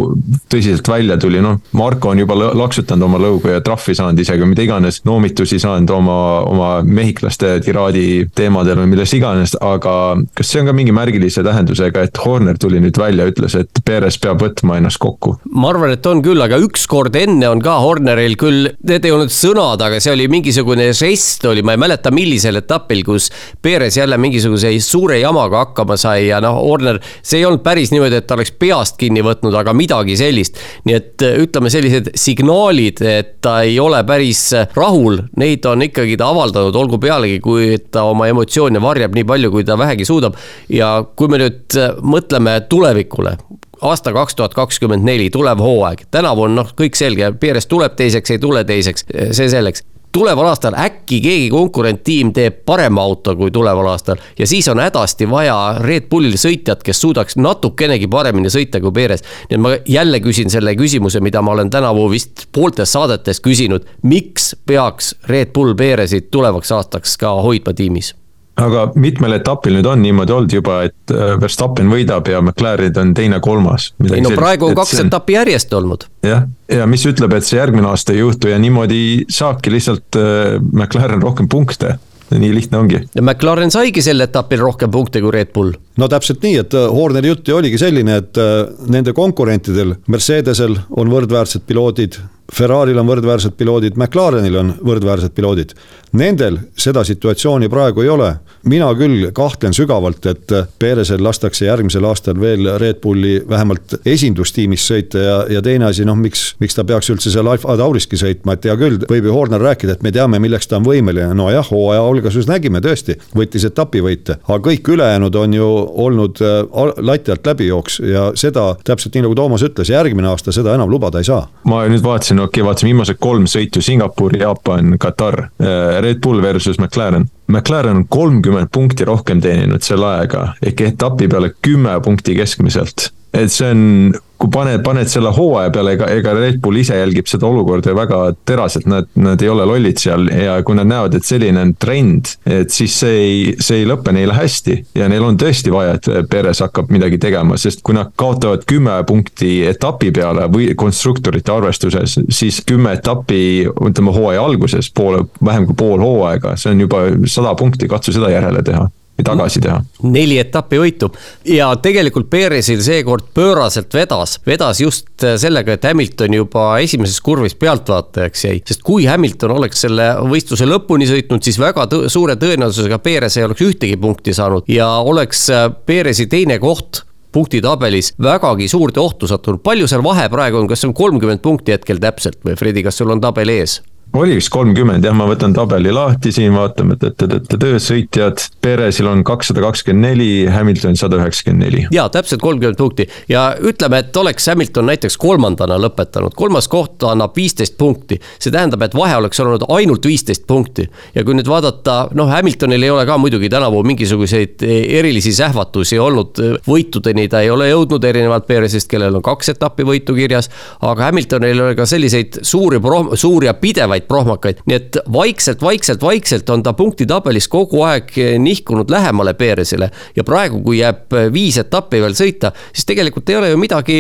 tõsiselt välja tuli, noh, Marko on juba laksutanud oma lõugu ja trahvi saanud isegi, mida iganes, noomitusi saanud oma, oma mehhiklaste tiraadi teemadel või milles iganes, aga kas see on ka mingi märgilise tähendusega, et Horner tuli nüüd välja, ütles, et Perez peab võtma ennast kokku? ma arvan, et on küll, aga ükskord enne on ka Horneril küll, need ei olnud sõnad, aga see oli mingisugune žest oli, ma ei mäleta, millisel etapil, kus Perez jälle mingisuguse suure jamaga hakkama sai ja ja noh, Horner, see ei olnud päris niimoodi, et ta oleks peast kinni võtnud, aga midagi sellist. nii et äh, ütleme, sellised signaalid, et ta ei ole päris äh, rahul, neid on ikkagi ta avaldanud, olgu pealegi, kui ta oma emotsioone varjab nii palju, kui ta vähegi suudab. ja kui me nüüd äh, mõtleme tulevikule, aasta kaks tuhat kakskümmend neli, tulev hooaeg, tänavu on noh, kõik selge, Perez tuleb teiseks, ei tule teiseks, see selleks tuleval aastal äkki keegi konkurenttiim teeb parema auto kui tuleval aastal ja siis on hädasti vaja Red Bullil sõitjat, kes suudaks natukenegi paremini sõita kui Perez. nii et ma jälle küsin selle küsimuse, mida ma olen tänavu vist pooltes saadetes küsinud, miks peaks Red Bull Perezit tulevaks aastaks ka hoidma tiimis? Aga mitmel etapil nüüd on niimoodi olnud juba, et äh, Verstappen võidab ja McLarenid on teine-kolmas. ei no praegu on kaks on... etappi järjest olnud. jah, ja mis ütleb, et see järgmine aasta ei juhtu ja niimoodi saabki lihtsalt äh, McLaren rohkem punkte nii lihtne ongi. ja McLaren saigi sel etapil rohkem punkte kui Red Bull. no täpselt nii, et äh, Horneri jutt ju oligi selline, et nende konkurentidel, Mercedesel on võrdväärsed piloodid, Ferrari'l on võrdväärsed piloodid, McLarenil on võrdväärsed piloodid. Nendel seda situatsiooni praegu ei ole. mina küll kahtlen sügavalt, et Perezil lastakse järgmisel aastal veel Red Bulli vähemalt esindustiimis sõita ja, ja teine asi, noh, miks, miks ta peaks üldse seal Alfa Tauriski sõitma, et hea küll, võib ju Horner rääkida, et me teame, milleks ta on võimeline, nojah, hooaja alguses nägime tõesti, võttis etapivõite, aga kõik ülejäänud on ju olnud äh, lati alt läbijooks ja seda täpselt nii nagu Toomas ütles, järgmine aasta seda enam lubada ei saa. ma nüüd vaatasin, okei okay,, vaatasin viimased kolm sõitu Singapur, Jaapan, Katar äh, Red Bull versus McLaren. McLaren on kolmkümmend punkti rohkem teeninud selle ajaga ehk etapi peale kümme punkti keskmiselt. et see on kui paned, paned selle hooaja peale, ega, ega Red Bull ise jälgib seda olukorda väga teraselt, nad, nad ei ole lollid seal ja kui nad näevad, et selline on trend, et siis see ei, see ei lõpe neile hästi. ja neil on tõesti vaja, et Perez hakkab midagi tegema, sest kui nad kaotavad kümme punkti etapi peale või konstruktorite arvestuses, siis kümme etappi, ütleme hooaja alguses, poole, vähem kui pool hooaega, see on juba sada punkti, katsu seda järele teha või tagasi teha. neli etappi võitu ja tegelikult Perezil seekord pööraselt vedas, vedas just sellega, et Hamilton juba esimeses kurvis pealtvaatajaks jäi. sest kui Hamilton oleks selle võistluse lõpuni sõitnud, siis väga tõ suure tõenäosusega Perez ei oleks ühtegi punkti saanud ja oleks Perezi teine koht punktitabelis vägagi suurde ohtu sattunud, palju seal vahe praegu on, kas see on kolmkümmend punkti hetkel täpselt või Fredi, kas sul on tabel ees? Oli vist kolmkümmend jah, ma võtan tabeli lahti siin, vaatame, töösõitjad. Perezil on kakssada kakskümmend neli, Hamilton sada üheksakümmend neli. ja täpselt kolmkümmend punkti ja ütleme, et oleks Hamilton näiteks kolmandana lõpetanud, kolmas koht annab viisteist punkti. see tähendab, et vahe oleks olnud ainult viisteist punkti ja kui nüüd vaadata, noh, Hamiltonil ei ole ka muidugi tänavu mingisuguseid erilisi sähvatusi olnud, võitudeni ta ei ole jõudnud, erinevalt Perezist, kellel on kaks etappi võitu kirjas. aga Hamiltonil ei ole ka selliseid suuri, suuri ja pidevaid erinevaid prohmakaid, nii et vaikselt, vaikselt, vaikselt on ta punktitabelis kogu aeg nihkunud lähemale Perezile. ja praegu, kui jääb viis etappi veel sõita, siis tegelikult ei ole ju midagi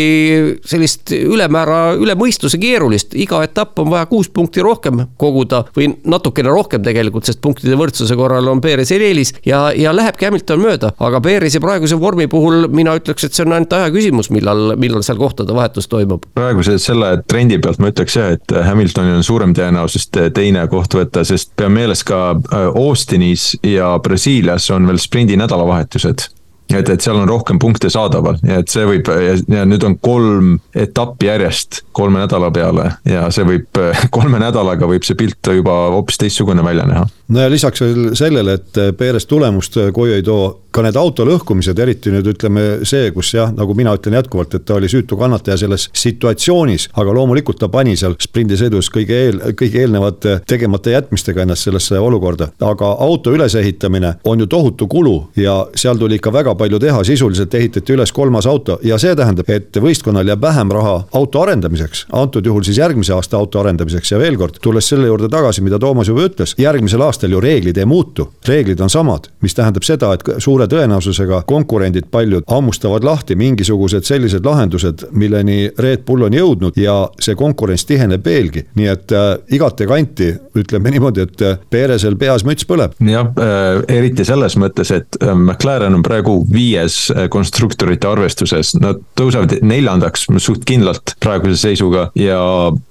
sellist ülemäära, üle mõistuse keerulist, iga etapp on vaja kuus punkti rohkem koguda või natukene rohkem tegelikult, sest punktide võrdsuse korral on Perezil eelis ja, ja lähebki Hamilton mööda, aga Perezi praeguse vormi puhul mina ütleks, et see on ainult aja küsimus, millal, millal seal kohtade vahetus toimub. praeguse selle trendi pealt ma ütleks jah, et Hamiltonil on suurem tõenäosus tõenäosust teine koht võtta, sest pea meeles ka äh, Austinis ja Brasiilias on veel sprindi nädalavahetused et, et seal on rohkem punkte saadaval ja et see võib ja, nüüd on kolm etappi järjest kolme nädala peale ja see võib, <laughs> kolme nädalaga võib see pilt juba hoopis teistsugune välja näha. no ja lisaks veel sellele, et Perez tulemust koju ei too, ka need auto lõhkumised, eriti nüüd ütleme see, kus jah, nagu mina ütlen jätkuvalt, et ta oli süütu kannataja selles situatsioonis, aga loomulikult ta pani seal sprindisõidus kõige eel, kõige eelnevate tegemata jätmistega ennast sellesse olukorda. aga auto ülesehitamine on ju tohutu kulu ja seal tuli ikka väga palju teha, sisuliselt ehitati üles kolmas auto ja see tähendab, et võistkonnal jääb vähem raha auto arendamiseks. antud juhul siis järgmise aasta auto arendamiseks ja veel kord, tulles selle juurde tagasi, mida Toomas juba ütles, järgmisel aastal ju reeglid ei muutu. reeglid on samad, mis tähendab seda, et suure tõenäosusega konkurendid paljud hammustavad lahti mingisugused sellised lahendused, milleni Red Bull on jõudnud ja see konkurents tiheneb veelgi, nii et äh, igate kanti ütleme niimoodi, et äh, Perezil peas müts põleb. jah äh,, eriti selles mõttes, et äh, McLaren on praegu viies äh, konstruktorite arvestuses, nad tõusevad neljandaks suht kindlalt praeguse seisuga ja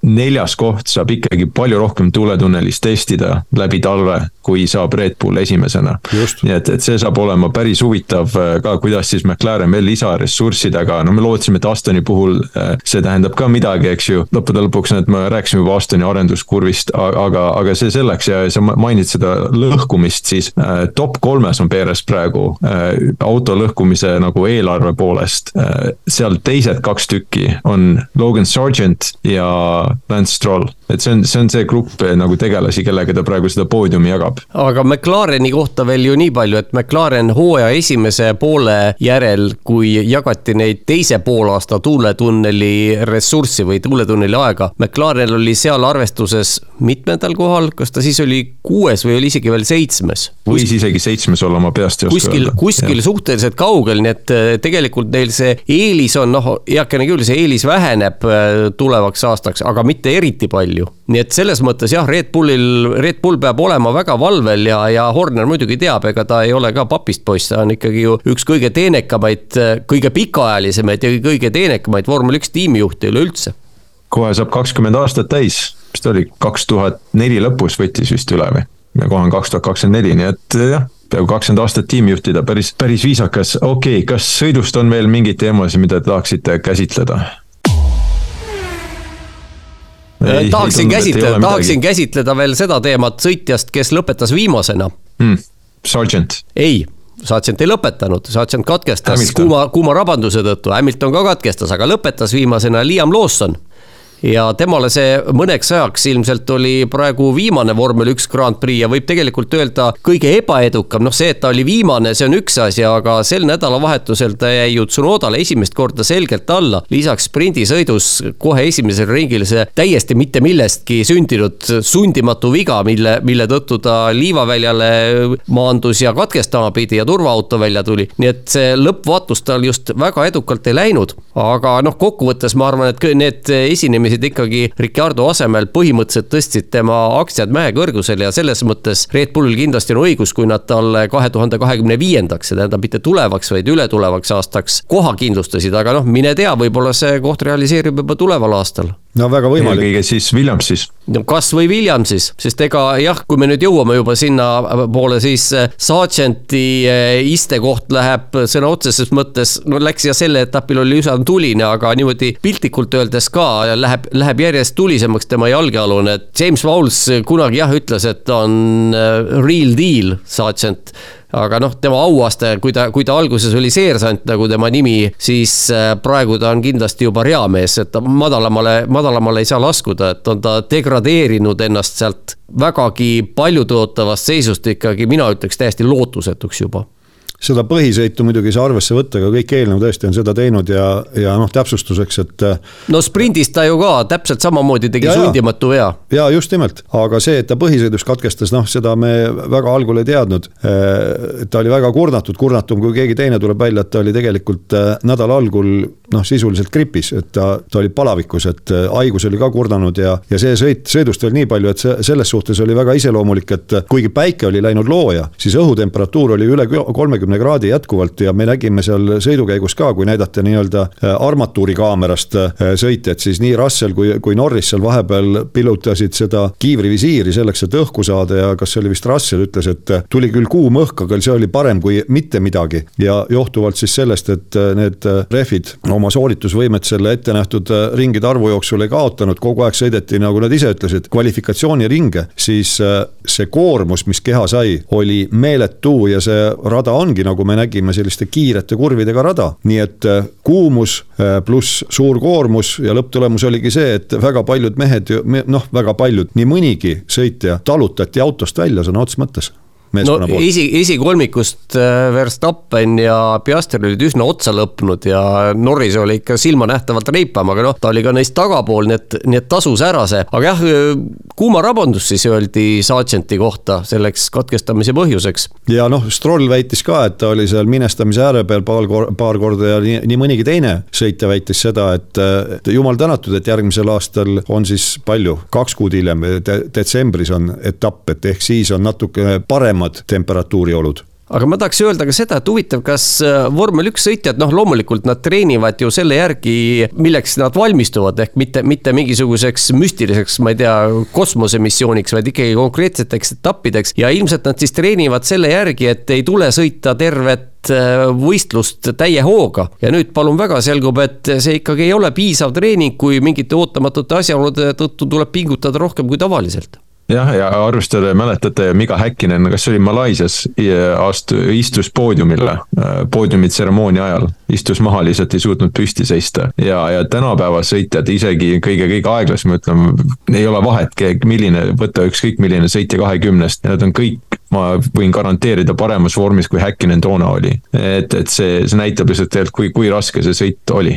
neljas koht saab ikkagi palju rohkem tuletunnelis testida läbi talve, kui saab Red Bull esimesena. nii et, et see saab olema päris huvitav ka, kuidas siis McLaren veel lisaressurssidega, no me lootsime, et Astoni puhul see tähendab ka midagi, eks ju. lõppude lõpuks, et me rääkisime juba Astoni arenduskurvist, aga, aga see selleks ja sa mainid seda lõhkumist, siis top kolmes on Perez praegu auto lõhkumise nagu eelarve poolest. seal teised kaks tükki on Logan Sargent ja Lance Stroll et see on, see on see grupp eh, nagu tegelasi, kellega ta praegu seda poodiumi jagab. aga McLareni kohta veel ju nii palju, et McLaren hooaja esimese poole järel, kui jagati neid teise poolaasta tuuletunneli ressurssi või tuuletunneli aega. McLaren oli seal arvestuses mitmendal kohal, kas ta siis oli kuues või oli isegi veel seitsmes? võis isegi seitsmes olla, ma peast ei oska öelda. kuskil suhteliselt kaugel, nii et eh, tegelikult neil see eelis on noh, heakene küll, see eelis väheneb eh, tulevaks aastaks, aga mitte eriti palju nii et selles mõttes jah, Red Bullil, Red Bull peab olema väga valvel ja, ja Horner muidugi teab, ega ta ei ole ka papist poiss, ta on ikkagi ju üks kõige teenekamaid, kõige pikaajalisemaid ja kõige teenekamaid vormel üks tiimijuhte üleüldse. kohe saab kakskümmend aastat täis, mis ta oli, kaks tuhat neli lõpus võttis vist üle või? ja kohe on kaks tuhat kakskümmend neli, nii et jah peaaegu kakskümmend aastat tiimi juhtida, päris, päris viisakas. okei okay,, kas sõidust on veel mingeid teemasid, mida te tahaksite käsitleda? Ei, tahaksin käsitleda, tahaksin käsitleda veel seda teemat sõitjast, kes lõpetas viimasena mm,. Sergeant. ei, Sargent ei lõpetanud, Sargent katkestas Hamilton. kuuma, kuuma rabanduse tõttu, Hamilton ka katkestas, aga lõpetas viimasena Liam Lawson ja temale see mõneks ajaks ilmselt oli praegu viimane vormel üks Grand Prix ja võib tegelikult öelda kõige ebaedukam, noh see, et ta oli viimane, see on üks asi, aga sel nädalavahetusel ta jäi ju Tsunodale esimest korda selgelt alla. lisaks sprindisõidus kohe esimesel ringil see täiesti mitte millestki sündinud sundimatu viga, mille, mille tõttu ta liivaväljale maandus ja katkestama pidi ja turvaauto välja tuli. nii et see lõppvaatus tal just väga edukalt ei läinud, aga noh, kokkuvõttes ma arvan, et need esinemised inimesed ikkagi Ricardo asemel põhimõtteliselt tõstsid tema aktsiad mäekõrgusele ja selles mõttes Red Bullil kindlasti on õigus, kui nad talle kahe tuhande kahekümne viiendaks, see tähendab mitte tulevaks, vaid ületulevaks aastaks koha kindlustasid, aga noh, mine tea, võib-olla see koht realiseerub juba tuleval aastal no väga võimalik. eelkõige siis Williamsis. no kasvõi Williamsis, sest ega jah, kui me nüüd jõuame juba sinnapoole, siis äh, Sargenti äh, istekoht läheb sõna otseses mõttes, no läks ja sel etapil oli üsna tuline, aga niimoodi piltlikult öeldes ka läheb, läheb järjest tulisemaks tema jalgealune, et James Fowles kunagi jah, ütles, et on äh, real deal, Sargent aga noh, tema auaste, kui ta, kui ta alguses oli seersant nagu tema nimi, siis äh, praegu ta on kindlasti juba reamees, et ta madalamale, madalamale ei saa laskuda, et on ta degradeerinud ennast sealt vägagi paljutõotavast seisust ikkagi, mina ütleks täiesti lootusetuks juba seda põhisõitu muidugi ei saa arvesse võtta, aga kõik eelnõu tõesti on seda teinud ja, ja noh, täpsustuseks, et. Äh, no sprindis ta ju ka täpselt samamoodi tegi ja, sundimatu vea. ja just nimelt, aga see, et ta põhisõidus katkestas, noh, seda me väga algul ei teadnud. Äh, ta oli väga kurnatud, kurnatum kui keegi teine tuleb välja, et ta oli tegelikult äh, nädala algul noh, sisuliselt gripis, et ta, ta oli palavikus, et haigus oli ka kurnanud ja, ja see sõit, sõidust veel nii palju, et see selles suhtes oli väga iseloomulik, et kuigi päike oli läinud looja, siis õhutemperatuur oli üle kolmekümne kahekümne kraadi jätkuvalt ja me nägime seal sõidukäigus ka, kui näidati nii-öelda äh, armatuuri kaamerast äh, sõitjat, siis nii Russell kui, kui Norris seal vahepeal pilutasid seda kiivrivisiiri selleks, et õhku saada ja kas see oli vist Russell ütles, et äh, tuli küll kuum õhk, aga see oli parem kui mitte midagi. ja johtuvalt siis sellest, et need rehvid oma sooritusvõimet selle ette nähtud ringide arvu jooksul ei kaotanud, kogu aeg sõideti, nagu nad ise ütlesid, kvalifikatsiooniringe, siis see koormus, mis keha sai, oli meeletu ja see rada ongi ongi, nagu me nägime, selliste kiirete kurvidega rada. nii et äh, kuumus äh, pluss suur koormus ja lõpptulemus oligi see, et väga paljud mehed, noh, väga paljud, nii mõnigi sõitja talutati autost välja sõna otseses mõttes no esi, esikolmikust äh, Verstappen ja Piastri olid üsna otsa lõpnud ja Norris oli ikka silmanähtavalt reipam, aga noh, ta oli ka neist tagapool, nii et, nii et tasus ära see. aga jah, kuuma rabandus siis öeldi Sargenti kohta selleks katkestamise põhjuseks. ja noh, Stroll väitis ka, et ta oli seal minestamise ääre peal paar, paar korda ja nii, nii mõnigi teine sõitja väitis seda, et, et jumal tänatud, et järgmisel aastal on siis palju, kaks kuud hiljem de, detsembris on etapp, et ehk siis on natuke parem paremad temperatuuriolud. Aga ma tahaks öelda ka seda, et huvitav, kas äh, vormel üks sõitjad, noh, loomulikult nad treenivad ju selle järgi, milleks nad valmistuvad, ehk mitte, mitte mingisuguseks müstiliseks, ma ei tea, kosmosemissiooniks, vaid ikkagi konkreetseteks etappideks. Ja ilmselt nad siis treenivad selle järgi, et ei tule sõita tervet äh, võistlust täie hooga. Ja nüüd palun väga, selgub, et see ikkagi ei ole piisav treening, kui mingite ootamatute asjaolude tõttu tuleb pingutada rohkem kui tavaliselt jah, ja arvestada, mäletate, Miga Häkkinen, kas see oli Malaisias, astu-, istus poodiumile, äh, poodiumi tseremoonia ajal. istus maha, lihtsalt ei suutnud püsti seista ja, ja tänapäeva sõitjad isegi kõige-kõige aeglasem, ütleme, ei ole vahet, milline, võta ükskõik milline sõitja kahekümnest, need on kõik ma võin garanteerida paremas vormis, kui Häkkinen toona oli. et, et see, see näitab lihtsalt tegelikult, kui, kui raske see sõit oli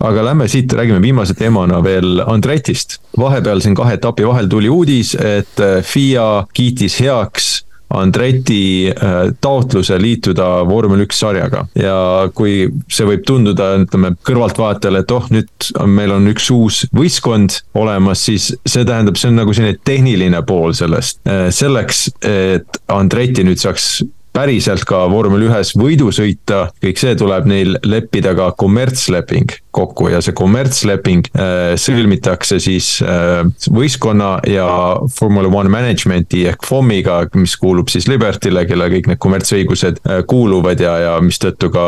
aga lähme siit, räägime viimase teemana veel Andretist. vahepeal siin kahe etapi vahel tuli uudis, et äh, FIA kiitis heaks Andreti äh, taotluse liituda vormel üks sarjaga ja kui see võib tunduda, ütleme kõrvaltvaatajale, et oh, nüüd on, meil on üks uus võistkond olemas, siis see tähendab, see on nagu selline tehniline pool sellest. Äh, selleks, et Andreti nüüd saaks päriselt ka vormel ühes võidu sõita, kõik see tuleb neil leppida ka kommertsleping kokku ja see kommertsleping äh, sõlmitakse siis äh, võistkonna ja Formula One management'i ehk FOM-iga, mis kuulub siis Libertile, kelle kõik need kommertsõigused äh, kuuluvad ja, ja mistõttu ka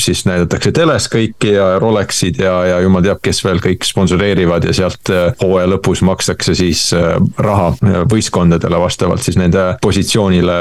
siis näidatakse teles kõiki ja Rolexid ja, ja jumal teab, kes veel kõik sponsoreerivad ja sealt hooaja lõpus makstakse siis raha võistkondadele vastavalt siis nende positsioonile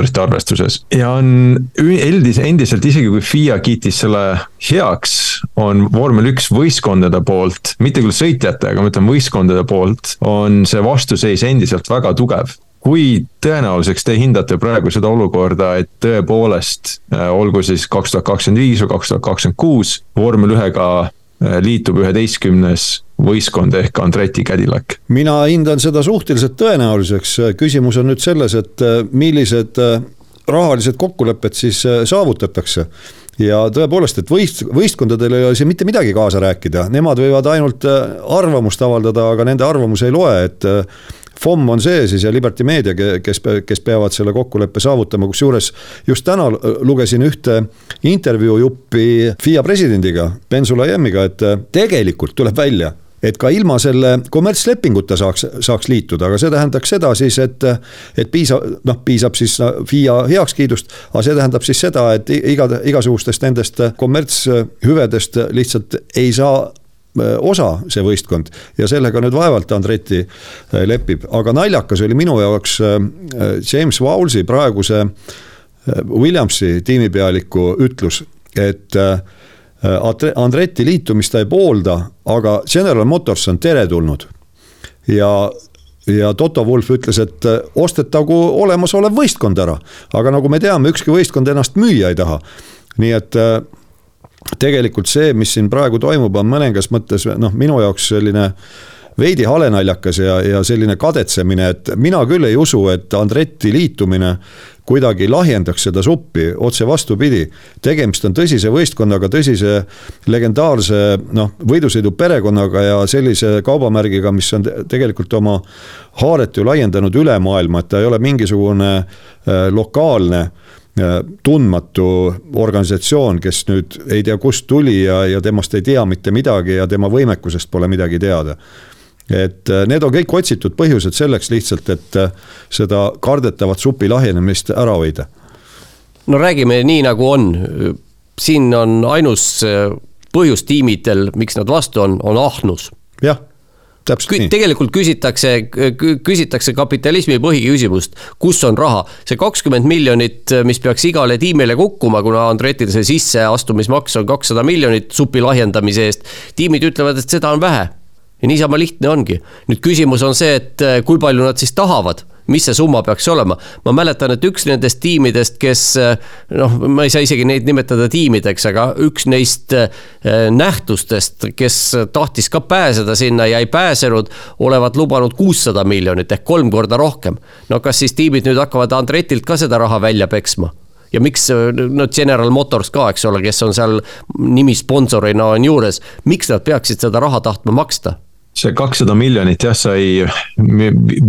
konstruktorite arvestuses. ja on üldis, endiselt isegi kui FIA kiitis selle heaks on vormel üks võistkondade poolt, mitte küll sõitjate, aga ma ütlen võistkondade poolt, on see vastuseis endiselt väga tugev kui tõenäoliseks te hindate praegu seda olukorda, et tõepoolest, äh, olgu siis kaks tuhat kakskümmend viis või kaks tuhat kakskümmend kuus, vormel ühega äh, liitub üheteistkümnes võistkond ehk Andretti Cadillac? mina hindan seda suhteliselt tõenäoliseks, küsimus on nüüd selles, et äh, millised rahalised kokkulepped siis saavutatakse. Ja tõepoolest, et võist-, võistkondadel ei ole siin mitte midagi kaasa rääkida, nemad võivad ainult äh, arvamust avaldada, aga nende arvamus ei loe, et äh, FOM on see siis ja Liberty Media, kes, kes peavad selle kokkuleppe saavutama, kusjuures just täna lugesin ühte intervjuu juppi FIA presidendiga, Ben Sulayemiga, et äh, tegelikult tuleb välja et ka ilma selle kommertslepinguta saaks, saaks liituda, aga see tähendaks seda siis, et, et piisab, noh, piisab siis FIA heakskiidust, aga see tähendab siis seda, et iga, igasugustest nendest kommertshüvedest lihtsalt ei saa osa see võistkond. Ja sellega nüüd vaevalt Andreti lepib, aga naljakas oli minu jaoks James Vowlsi praeguse Williamsi tiimipealiku ütlus, et äh, Äh, Andretti liitumist ta ei poolda, aga General Motors on teretulnud. ja, ja Toto Wolf ütles, et äh, ostetagu olemasolev võistkond ära, aga nagu me teame, ükski võistkond ennast müüa ei taha. nii et äh, tegelikult see, mis siin praegu toimub, on mõningas mõttes noh, minu jaoks selline veidi halenaljakas ja, ja selline kadetsemine, et mina küll ei usu, et Andretti liitumine kuidagi lahjendaks seda suppi, otse vastupidi. tegemist on tõsise võistkonnaga, tõsise legendaarse noh, võidusõidu perekonnaga ja sellise kaubamärgiga, mis on tegelikult oma haaret ju laiendanud üle maailma, et ta ei ole mingisugune äh, lokaalne äh, tundmatu organisatsioon, kes nüüd ei tea, kust tuli ja, ja temast ei tea mitte midagi ja tema võimekusest pole midagi teada et äh, need on kõik otsitud põhjused selleks lihtsalt, et äh, seda kardetavat supi lahjenemist ära hoida. no räägime nii, nagu on. siin on ainus äh, põhjus tiimidel, miks nad vastu on, on ahnus. jah täpselt nii. tegelikult küsitakse, küsitakse kapitalismi põhiküsimust, kus on raha. see kakskümmend miljonit, mis peaks igale tiimile kukkuma, kuna Andretil see sisseastumismaks on kakssada miljonit supi lahjendamise eest. tiimid ütlevad, et seda on vähe ja niisama lihtne ongi. nüüd küsimus on see, et äh, kui palju nad siis tahavad mis see summa peaks olema. ma mäletan, et üks nendest tiimidest, kes äh, noh, ma ei saa isegi neid nimetada tiimideks, aga üks neist äh, nähtustest, kes tahtis ka pääseda sinna ja ei pääsenud, olevat lubanud kuussada miljonit ehk kolm korda rohkem. no kas siis tiimid nüüd hakkavad Andretilt ka seda raha välja peksma? ja miks, no General Motors ka, eks ole, kes on seal nimi sponsorina on juures, miks nad peaksid seda raha tahtma maksta? See kakssada miljonit jah, sai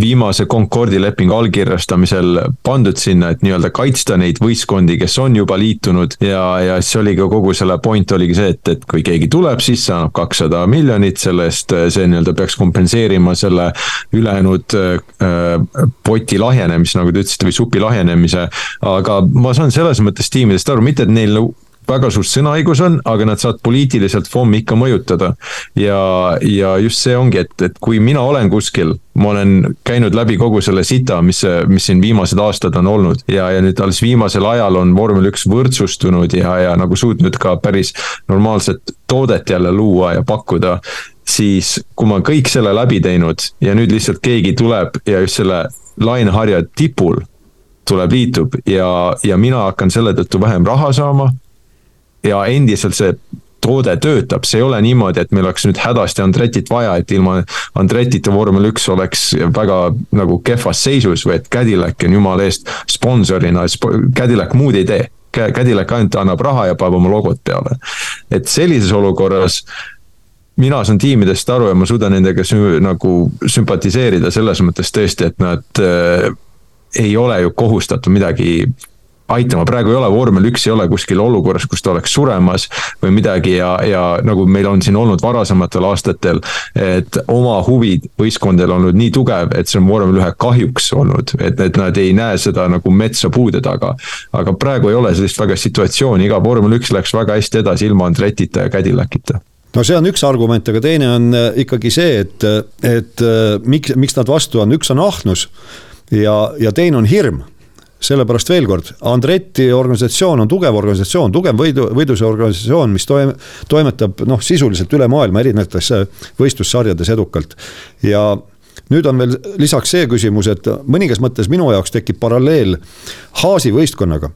viimase Concordi lepingu allkirjastamisel pandud sinna, et nii-öelda kaitsta neid võistkondi, kes on juba liitunud ja, ja siis oli ka kogu selle point oligi see, et, et kui keegi tuleb sisse, annab kakssada miljonit, selle eest see nii-öelda peaks kompenseerima selle ülejäänud äh, poti lahjenemise, nagu te ütlesite, või supi lahjenemise. aga ma saan selles mõttes tiimidest aru, mitte et neil väga suur sõnaõigus on, aga nad saavad poliitiliselt FOM-i ikka mõjutada. ja, ja just see ongi, et, et kui mina olen kuskil, ma olen käinud läbi kogu selle sita, mis, mis siin viimased aastad on olnud ja, ja nüüd alles viimasel ajal on vormel üks võrdsustunud ja, ja nagu suutnud ka päris normaalset toodet jälle luua ja pakkuda siis kui ma kõik selle läbi teinud ja nüüd lihtsalt keegi tuleb ja just selle laineharja tipul tuleb, liitub ja, ja mina hakkan selle tõttu vähem raha saama ja endiselt see toode töötab, see ei ole niimoodi, et meil oleks nüüd hädasti Andretit vaja, et ilma Andretita vormel üks oleks väga nagu kehvas seisus või et Cadillac on jumala eest sponsorina, Cadillac muud ei tee. Cadillac ainult annab raha ja paneb oma logot peale. et sellises olukorras mina saan tiimidest aru ja ma suudan nendega sü nagu sümpatiseerida selles mõttes tõesti, et nad äh, ei ole ju kohustatud midagi aitama, praegu ei ole vormel üks ei ole kuskil olukorras, kus ta oleks suremas või midagi ja, ja nagu meil on siin olnud varasematel aastatel. et oma huvid võistkondadel olnud nii tugev, et see on vormel ühe kahjuks olnud, et, et nad ei näe seda nagu metsa puude taga. aga praegu ei ole sellist väga situatsiooni, iga vormel üks läks väga hästi edasi ilma Andretita ja Cadillacita no see on üks argument, aga teine on äh, ikkagi see, et, et äh, miks, miks nad vastu on, üks on ahnus ja, ja teine on hirm sellepärast veel kord, Andreti organisatsioon on tugev organisatsioon, tugev võidu, võiduse organisatsioon, mis toim-, toimetab noh, sisuliselt üle maailma erinevates võistlussarjades edukalt. ja nüüd on veel lisaks see küsimus, et mõningas mõttes minu jaoks tekib paralleel Haasi võistkonnaga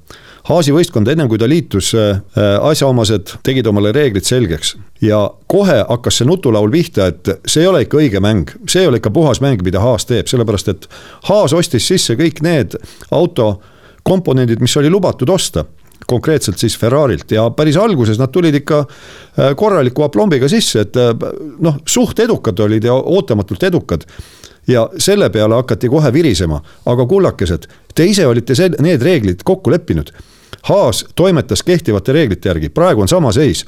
Haasi võistkond, ennem kui ta liitus, äh, asjaomased tegid omale reeglid selgeks. ja kohe hakkas see nutulaul pihta, et see ei ole ikka õige mäng, see ei ole ikka puhas mäng, mida Haas teeb, sellepärast et Haas ostis sisse kõik need auto komponendid, mis oli lubatud osta konkreetselt siis Ferrari'lt. Ja päris alguses nad tulid ikka äh, korraliku aplombiga sisse, et äh, noh, suht edukad olid ja ootamatult edukad. Ja selle peale hakati kohe virisema, aga kullakesed, te ise olite sel-, need reeglid kokku leppinud. Haas toimetas kehtivate reeglite järgi, praegu on sama seis.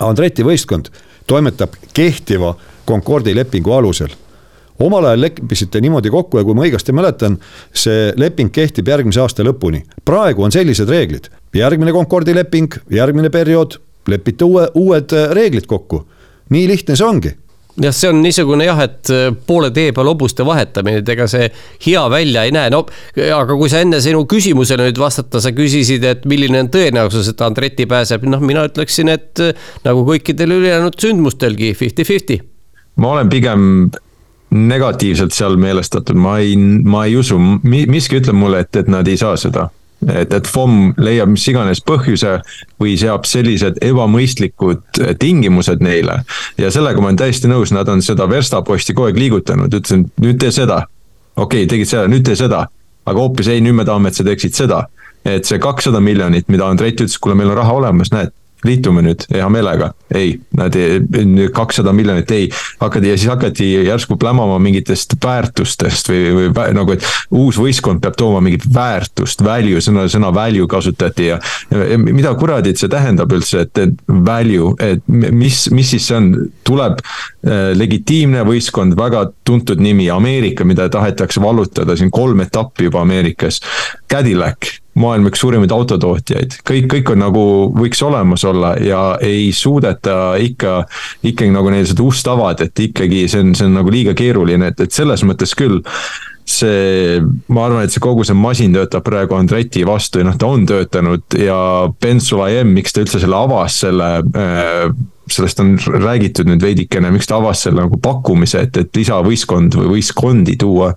Andreti võistkond toimetab kehtiva Concordi lepingu alusel omal ajal leppisite niimoodi kokku ja kui ma õigesti mäletan, see leping kehtib järgmise aasta lõpuni. praegu on sellised reeglid, järgmine Concordi leping, järgmine periood, lepite uue, uued reeglid kokku. nii lihtne see ongi jah, see on niisugune jah, et äh, poole tee peal hobuste vahetamine, et ega see hea välja ei näe, no aga kui sa enne sinu küsimusele nüüd vastata, sa küsisid, et milline on tõenäosus, et Andreti pääseb, noh, mina ütleksin, et äh, nagu kõikidel ülejäänud sündmustelgi fifty-fifty. ma olen pigem negatiivselt seal meelestatud, ma ei, ma ei usu, miski ütleb mulle, et, et nad ei saa seda et, et FOM leiab mis iganes põhjuse või seab sellised ebamõistlikud eh, tingimused neile. ja sellega ma olen täiesti nõus, nad on seda verstaposti kogu aeg liigutanud, ütlesin, nüüd tee seda. okei okay,, tegid seda, nüüd tee seda. aga hoopis ei, nüüd me tahame, et sa teeksid seda. et see kakssada miljonit, mida Andreit ütles, kuule, meil on raha olemas, näed liitume nüüd hea meelega. ei, nad kakssada miljonit ei, hakati ja siis hakati järsku plämama mingitest väärtustest või, või nagu, et uus võistkond peab tooma mingit väärtust, value, sõna, sõna value kasutati ja. ja mida kuradit see tähendab üldse, et, et value, et mis, mis siis see on, tuleb äh, legitiimne võistkond, väga tuntud nimi, Ameerika, mida tahetakse vallutada siin kolm etappi juba Ameerikas. Cadillac maailma üks suurimaid autotootjaid, kõik, kõik on nagu, võiks olemas olla ja ei suudeta ikka, ikkagi nagu neil seda ust avada, et ikkagi see on, see on nagu liiga keeruline, et, et selles mõttes küll see, ma arvan, et see kogu see masin töötab praegu Andreti vastu ja noh, ta on töötanud ja Ben Sulayem, miks ta üldse selle avas, selle äh, sellest on räägitud nüüd veidikene, miks ta avas selle nagu pakkumise, et, et lisavõistkond või võistkondi tuua.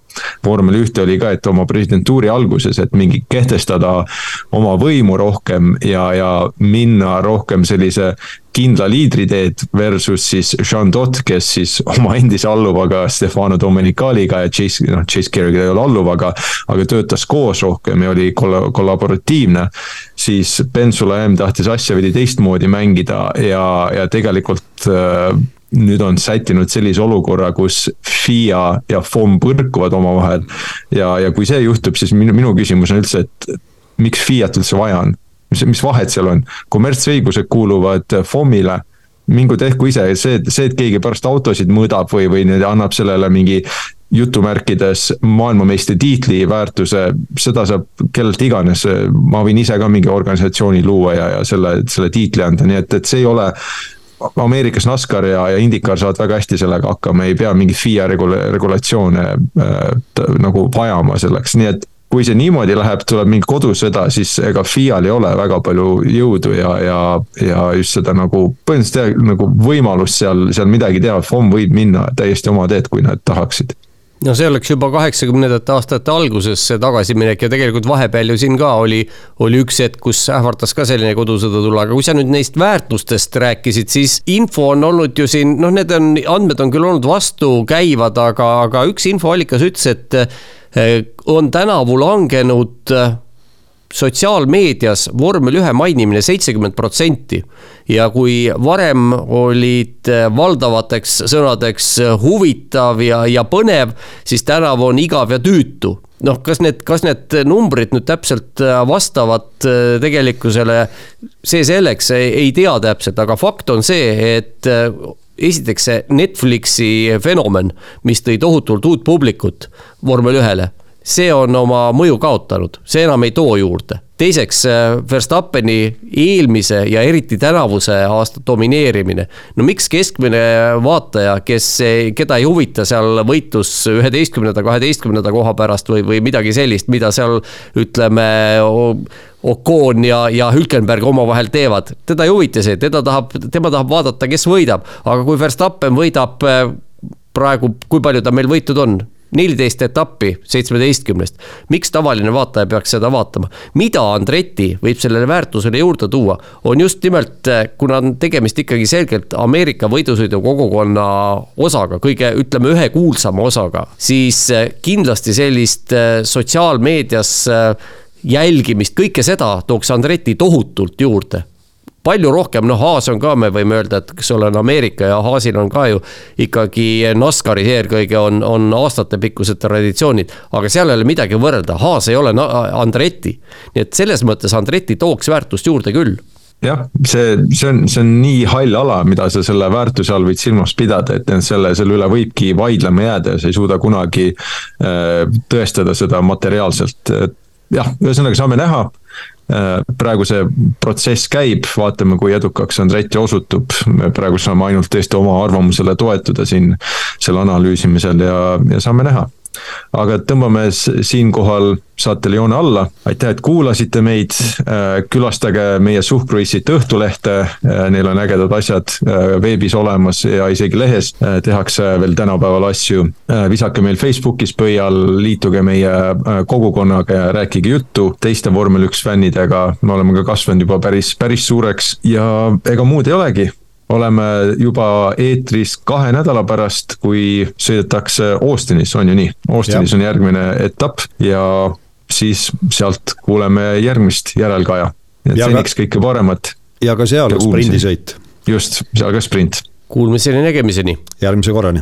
vormel ühte oli ka, et oma presidentuuri alguses, et mingi kehtestada oma võimu rohkem ja, ja minna rohkem sellise kindla liidri teed versus siis Jean Dott, kes siis oma endise alluvaga Stefano Domenicaliga ja Chase, noh Chase Carey'ga ei ole alluv, aga, aga töötas koos rohkem ja oli kolla-, kollaboratiivne. siis Ben Sulayem tahtis asja veidi teistmoodi mängida ja, ja tegelikult äh, nüüd on sättinud sellise olukorra, kus FIA ja FOM põrkuvad omavahel. ja, ja kui see juhtub, siis minu, minu küsimus on üldse, et miks FIA-t üldse vaja on? Mis, mis vahet seal on, kommertsõigused kuuluvad FOM-ile. Mingu tehku ise, see, see, et keegi pärast autosid mõõdab või, või annab sellele mingi jutumärkides maailmameistritiitli väärtuse, seda saab kellelt iganes, ma võin ise ka mingi organisatsiooni luua ja, ja selle, selle tiitli anda, nii et, et see ei ole Ameerikas NASCAR ja, ja IndyCar saavad väga hästi sellega hakkama, ei pea mingeid FIA regula-, regulatsioone äh, nagu vajama selleks, nii et kui see niimoodi läheb, tuleb mingi kodusõda, siis ega FIA-l ei ole väga palju jõudu ja, ja, ja just seda nagu põhimõtteliselt nagu võimalust seal, seal midagi teha, FOM võib minna täiesti oma teed, kui nad tahaksid. No see oleks juba kaheksakümnendate aastate alguses see tagasiminek ja tegelikult vahepeal ju siin ka oli, oli üks hetk, kus ähvardas ka selline kodusõda tulla, aga kui sa nüüd neist väärtustest rääkisid, siis info on olnud ju siin, noh, need on, andmed on küll olnud vastukäivad, aga, aga üks infoallikas ütles, et on tänavu langenud eh, sotsiaalmeedias vormel ühe mainimine seitsekümmend protsenti. ja kui varem olid eh, valdavateks sõnadeks huvitav ja, ja põnev, siis tänavu on igav ja tüütu noh, kas need, kas need numbrid nüüd täpselt vastavad tegelikkusele, see selleks, ei tea täpselt, aga fakt on see, et esiteks see Netflixi fenomen, mis tõi tohutult uut publikut vormel ühele, see on oma mõju kaotanud, see enam ei too juurde teiseks Verstappeni eelmise ja eriti tänavuse aasta domineerimine. no miks keskmine vaataja, kes, keda ei huvita seal võitlus üheteistkümnenda, kaheteistkümnenda koha pärast või, või midagi sellist, mida seal ütleme Ocon ja, ja Hülkenberg omavahel teevad, teda ei huvita see, teda tahab, tema tahab vaadata, kes võidab, aga kui Verstappen võidab äh, praegu, kui palju ta meil võitud on? Neliteist etappi seitsmeteistkümnest. miks tavaline vaataja peaks seda vaatama? mida Andretti võib sellele väärtusele juurde tuua, on just nimelt, äh, kuna on tegemist ikkagi selgelt Ameerika võidusõidu kogukonna osaga, kõige, ütleme, ühe kuulsama osaga, siis äh, kindlasti sellist sotsiaalmeedias jälgimist, kõike seda tooks Andretti tohutult juurde palju rohkem, noh, Haas on ka, me võime öelda, et eks ole, on Ameerika ja Haasil on ka ju ikkagi NASCARis eelkõige on, on aastatepikkused traditsioonid, aga seal ei ole midagi võrrelda, Haas ei ole Andretti. nii et selles mõttes Andretti tooks väärtust juurde küll jah, see, see on, see on nii hall ala, mida sa selle väärtuse all võid silmas pidada, et selle, selle üle võibki vaidlema jääda ja sa ei suuda kunagi äh, tõestada seda materiaalselt, jah, ühesõnaga saame näha. Äh, praegu see protsess käib, vaatame, kui edukaks Andretti osutub. me praegu saame ainult tõesti oma arvamusele toetuda siin selle analüüsimisel ja, ja saame näha aga tõmbame siinkohal saatele joone alla, aitäh, et kuulasite meid, äh, külastage meie Suhkruissit Õhtulehte, äh, neil on ägedad asjad äh, veebis olemas ja isegi lehes. Tehakse veel tänapäeval asju. visake meil Facebookis pöial, liituge meie kogukonnaga ja rääkige juttu teiste vormel üks fännidega, me oleme ka kasvanud juba päris, päris suureks ja ega muud ei olegi oleme juba eetris kahe nädala pärast, kui sõidetakse Austinis, on ju nii? Austinis ja. on järgmine etapp ja siis sealt kuuleme järgmist järelkaja. et seniks kõike paremat. ja ka seal sprindisõit. just, seal ka sprint. Kuulmiseni, nägemiseni. järgmise korrani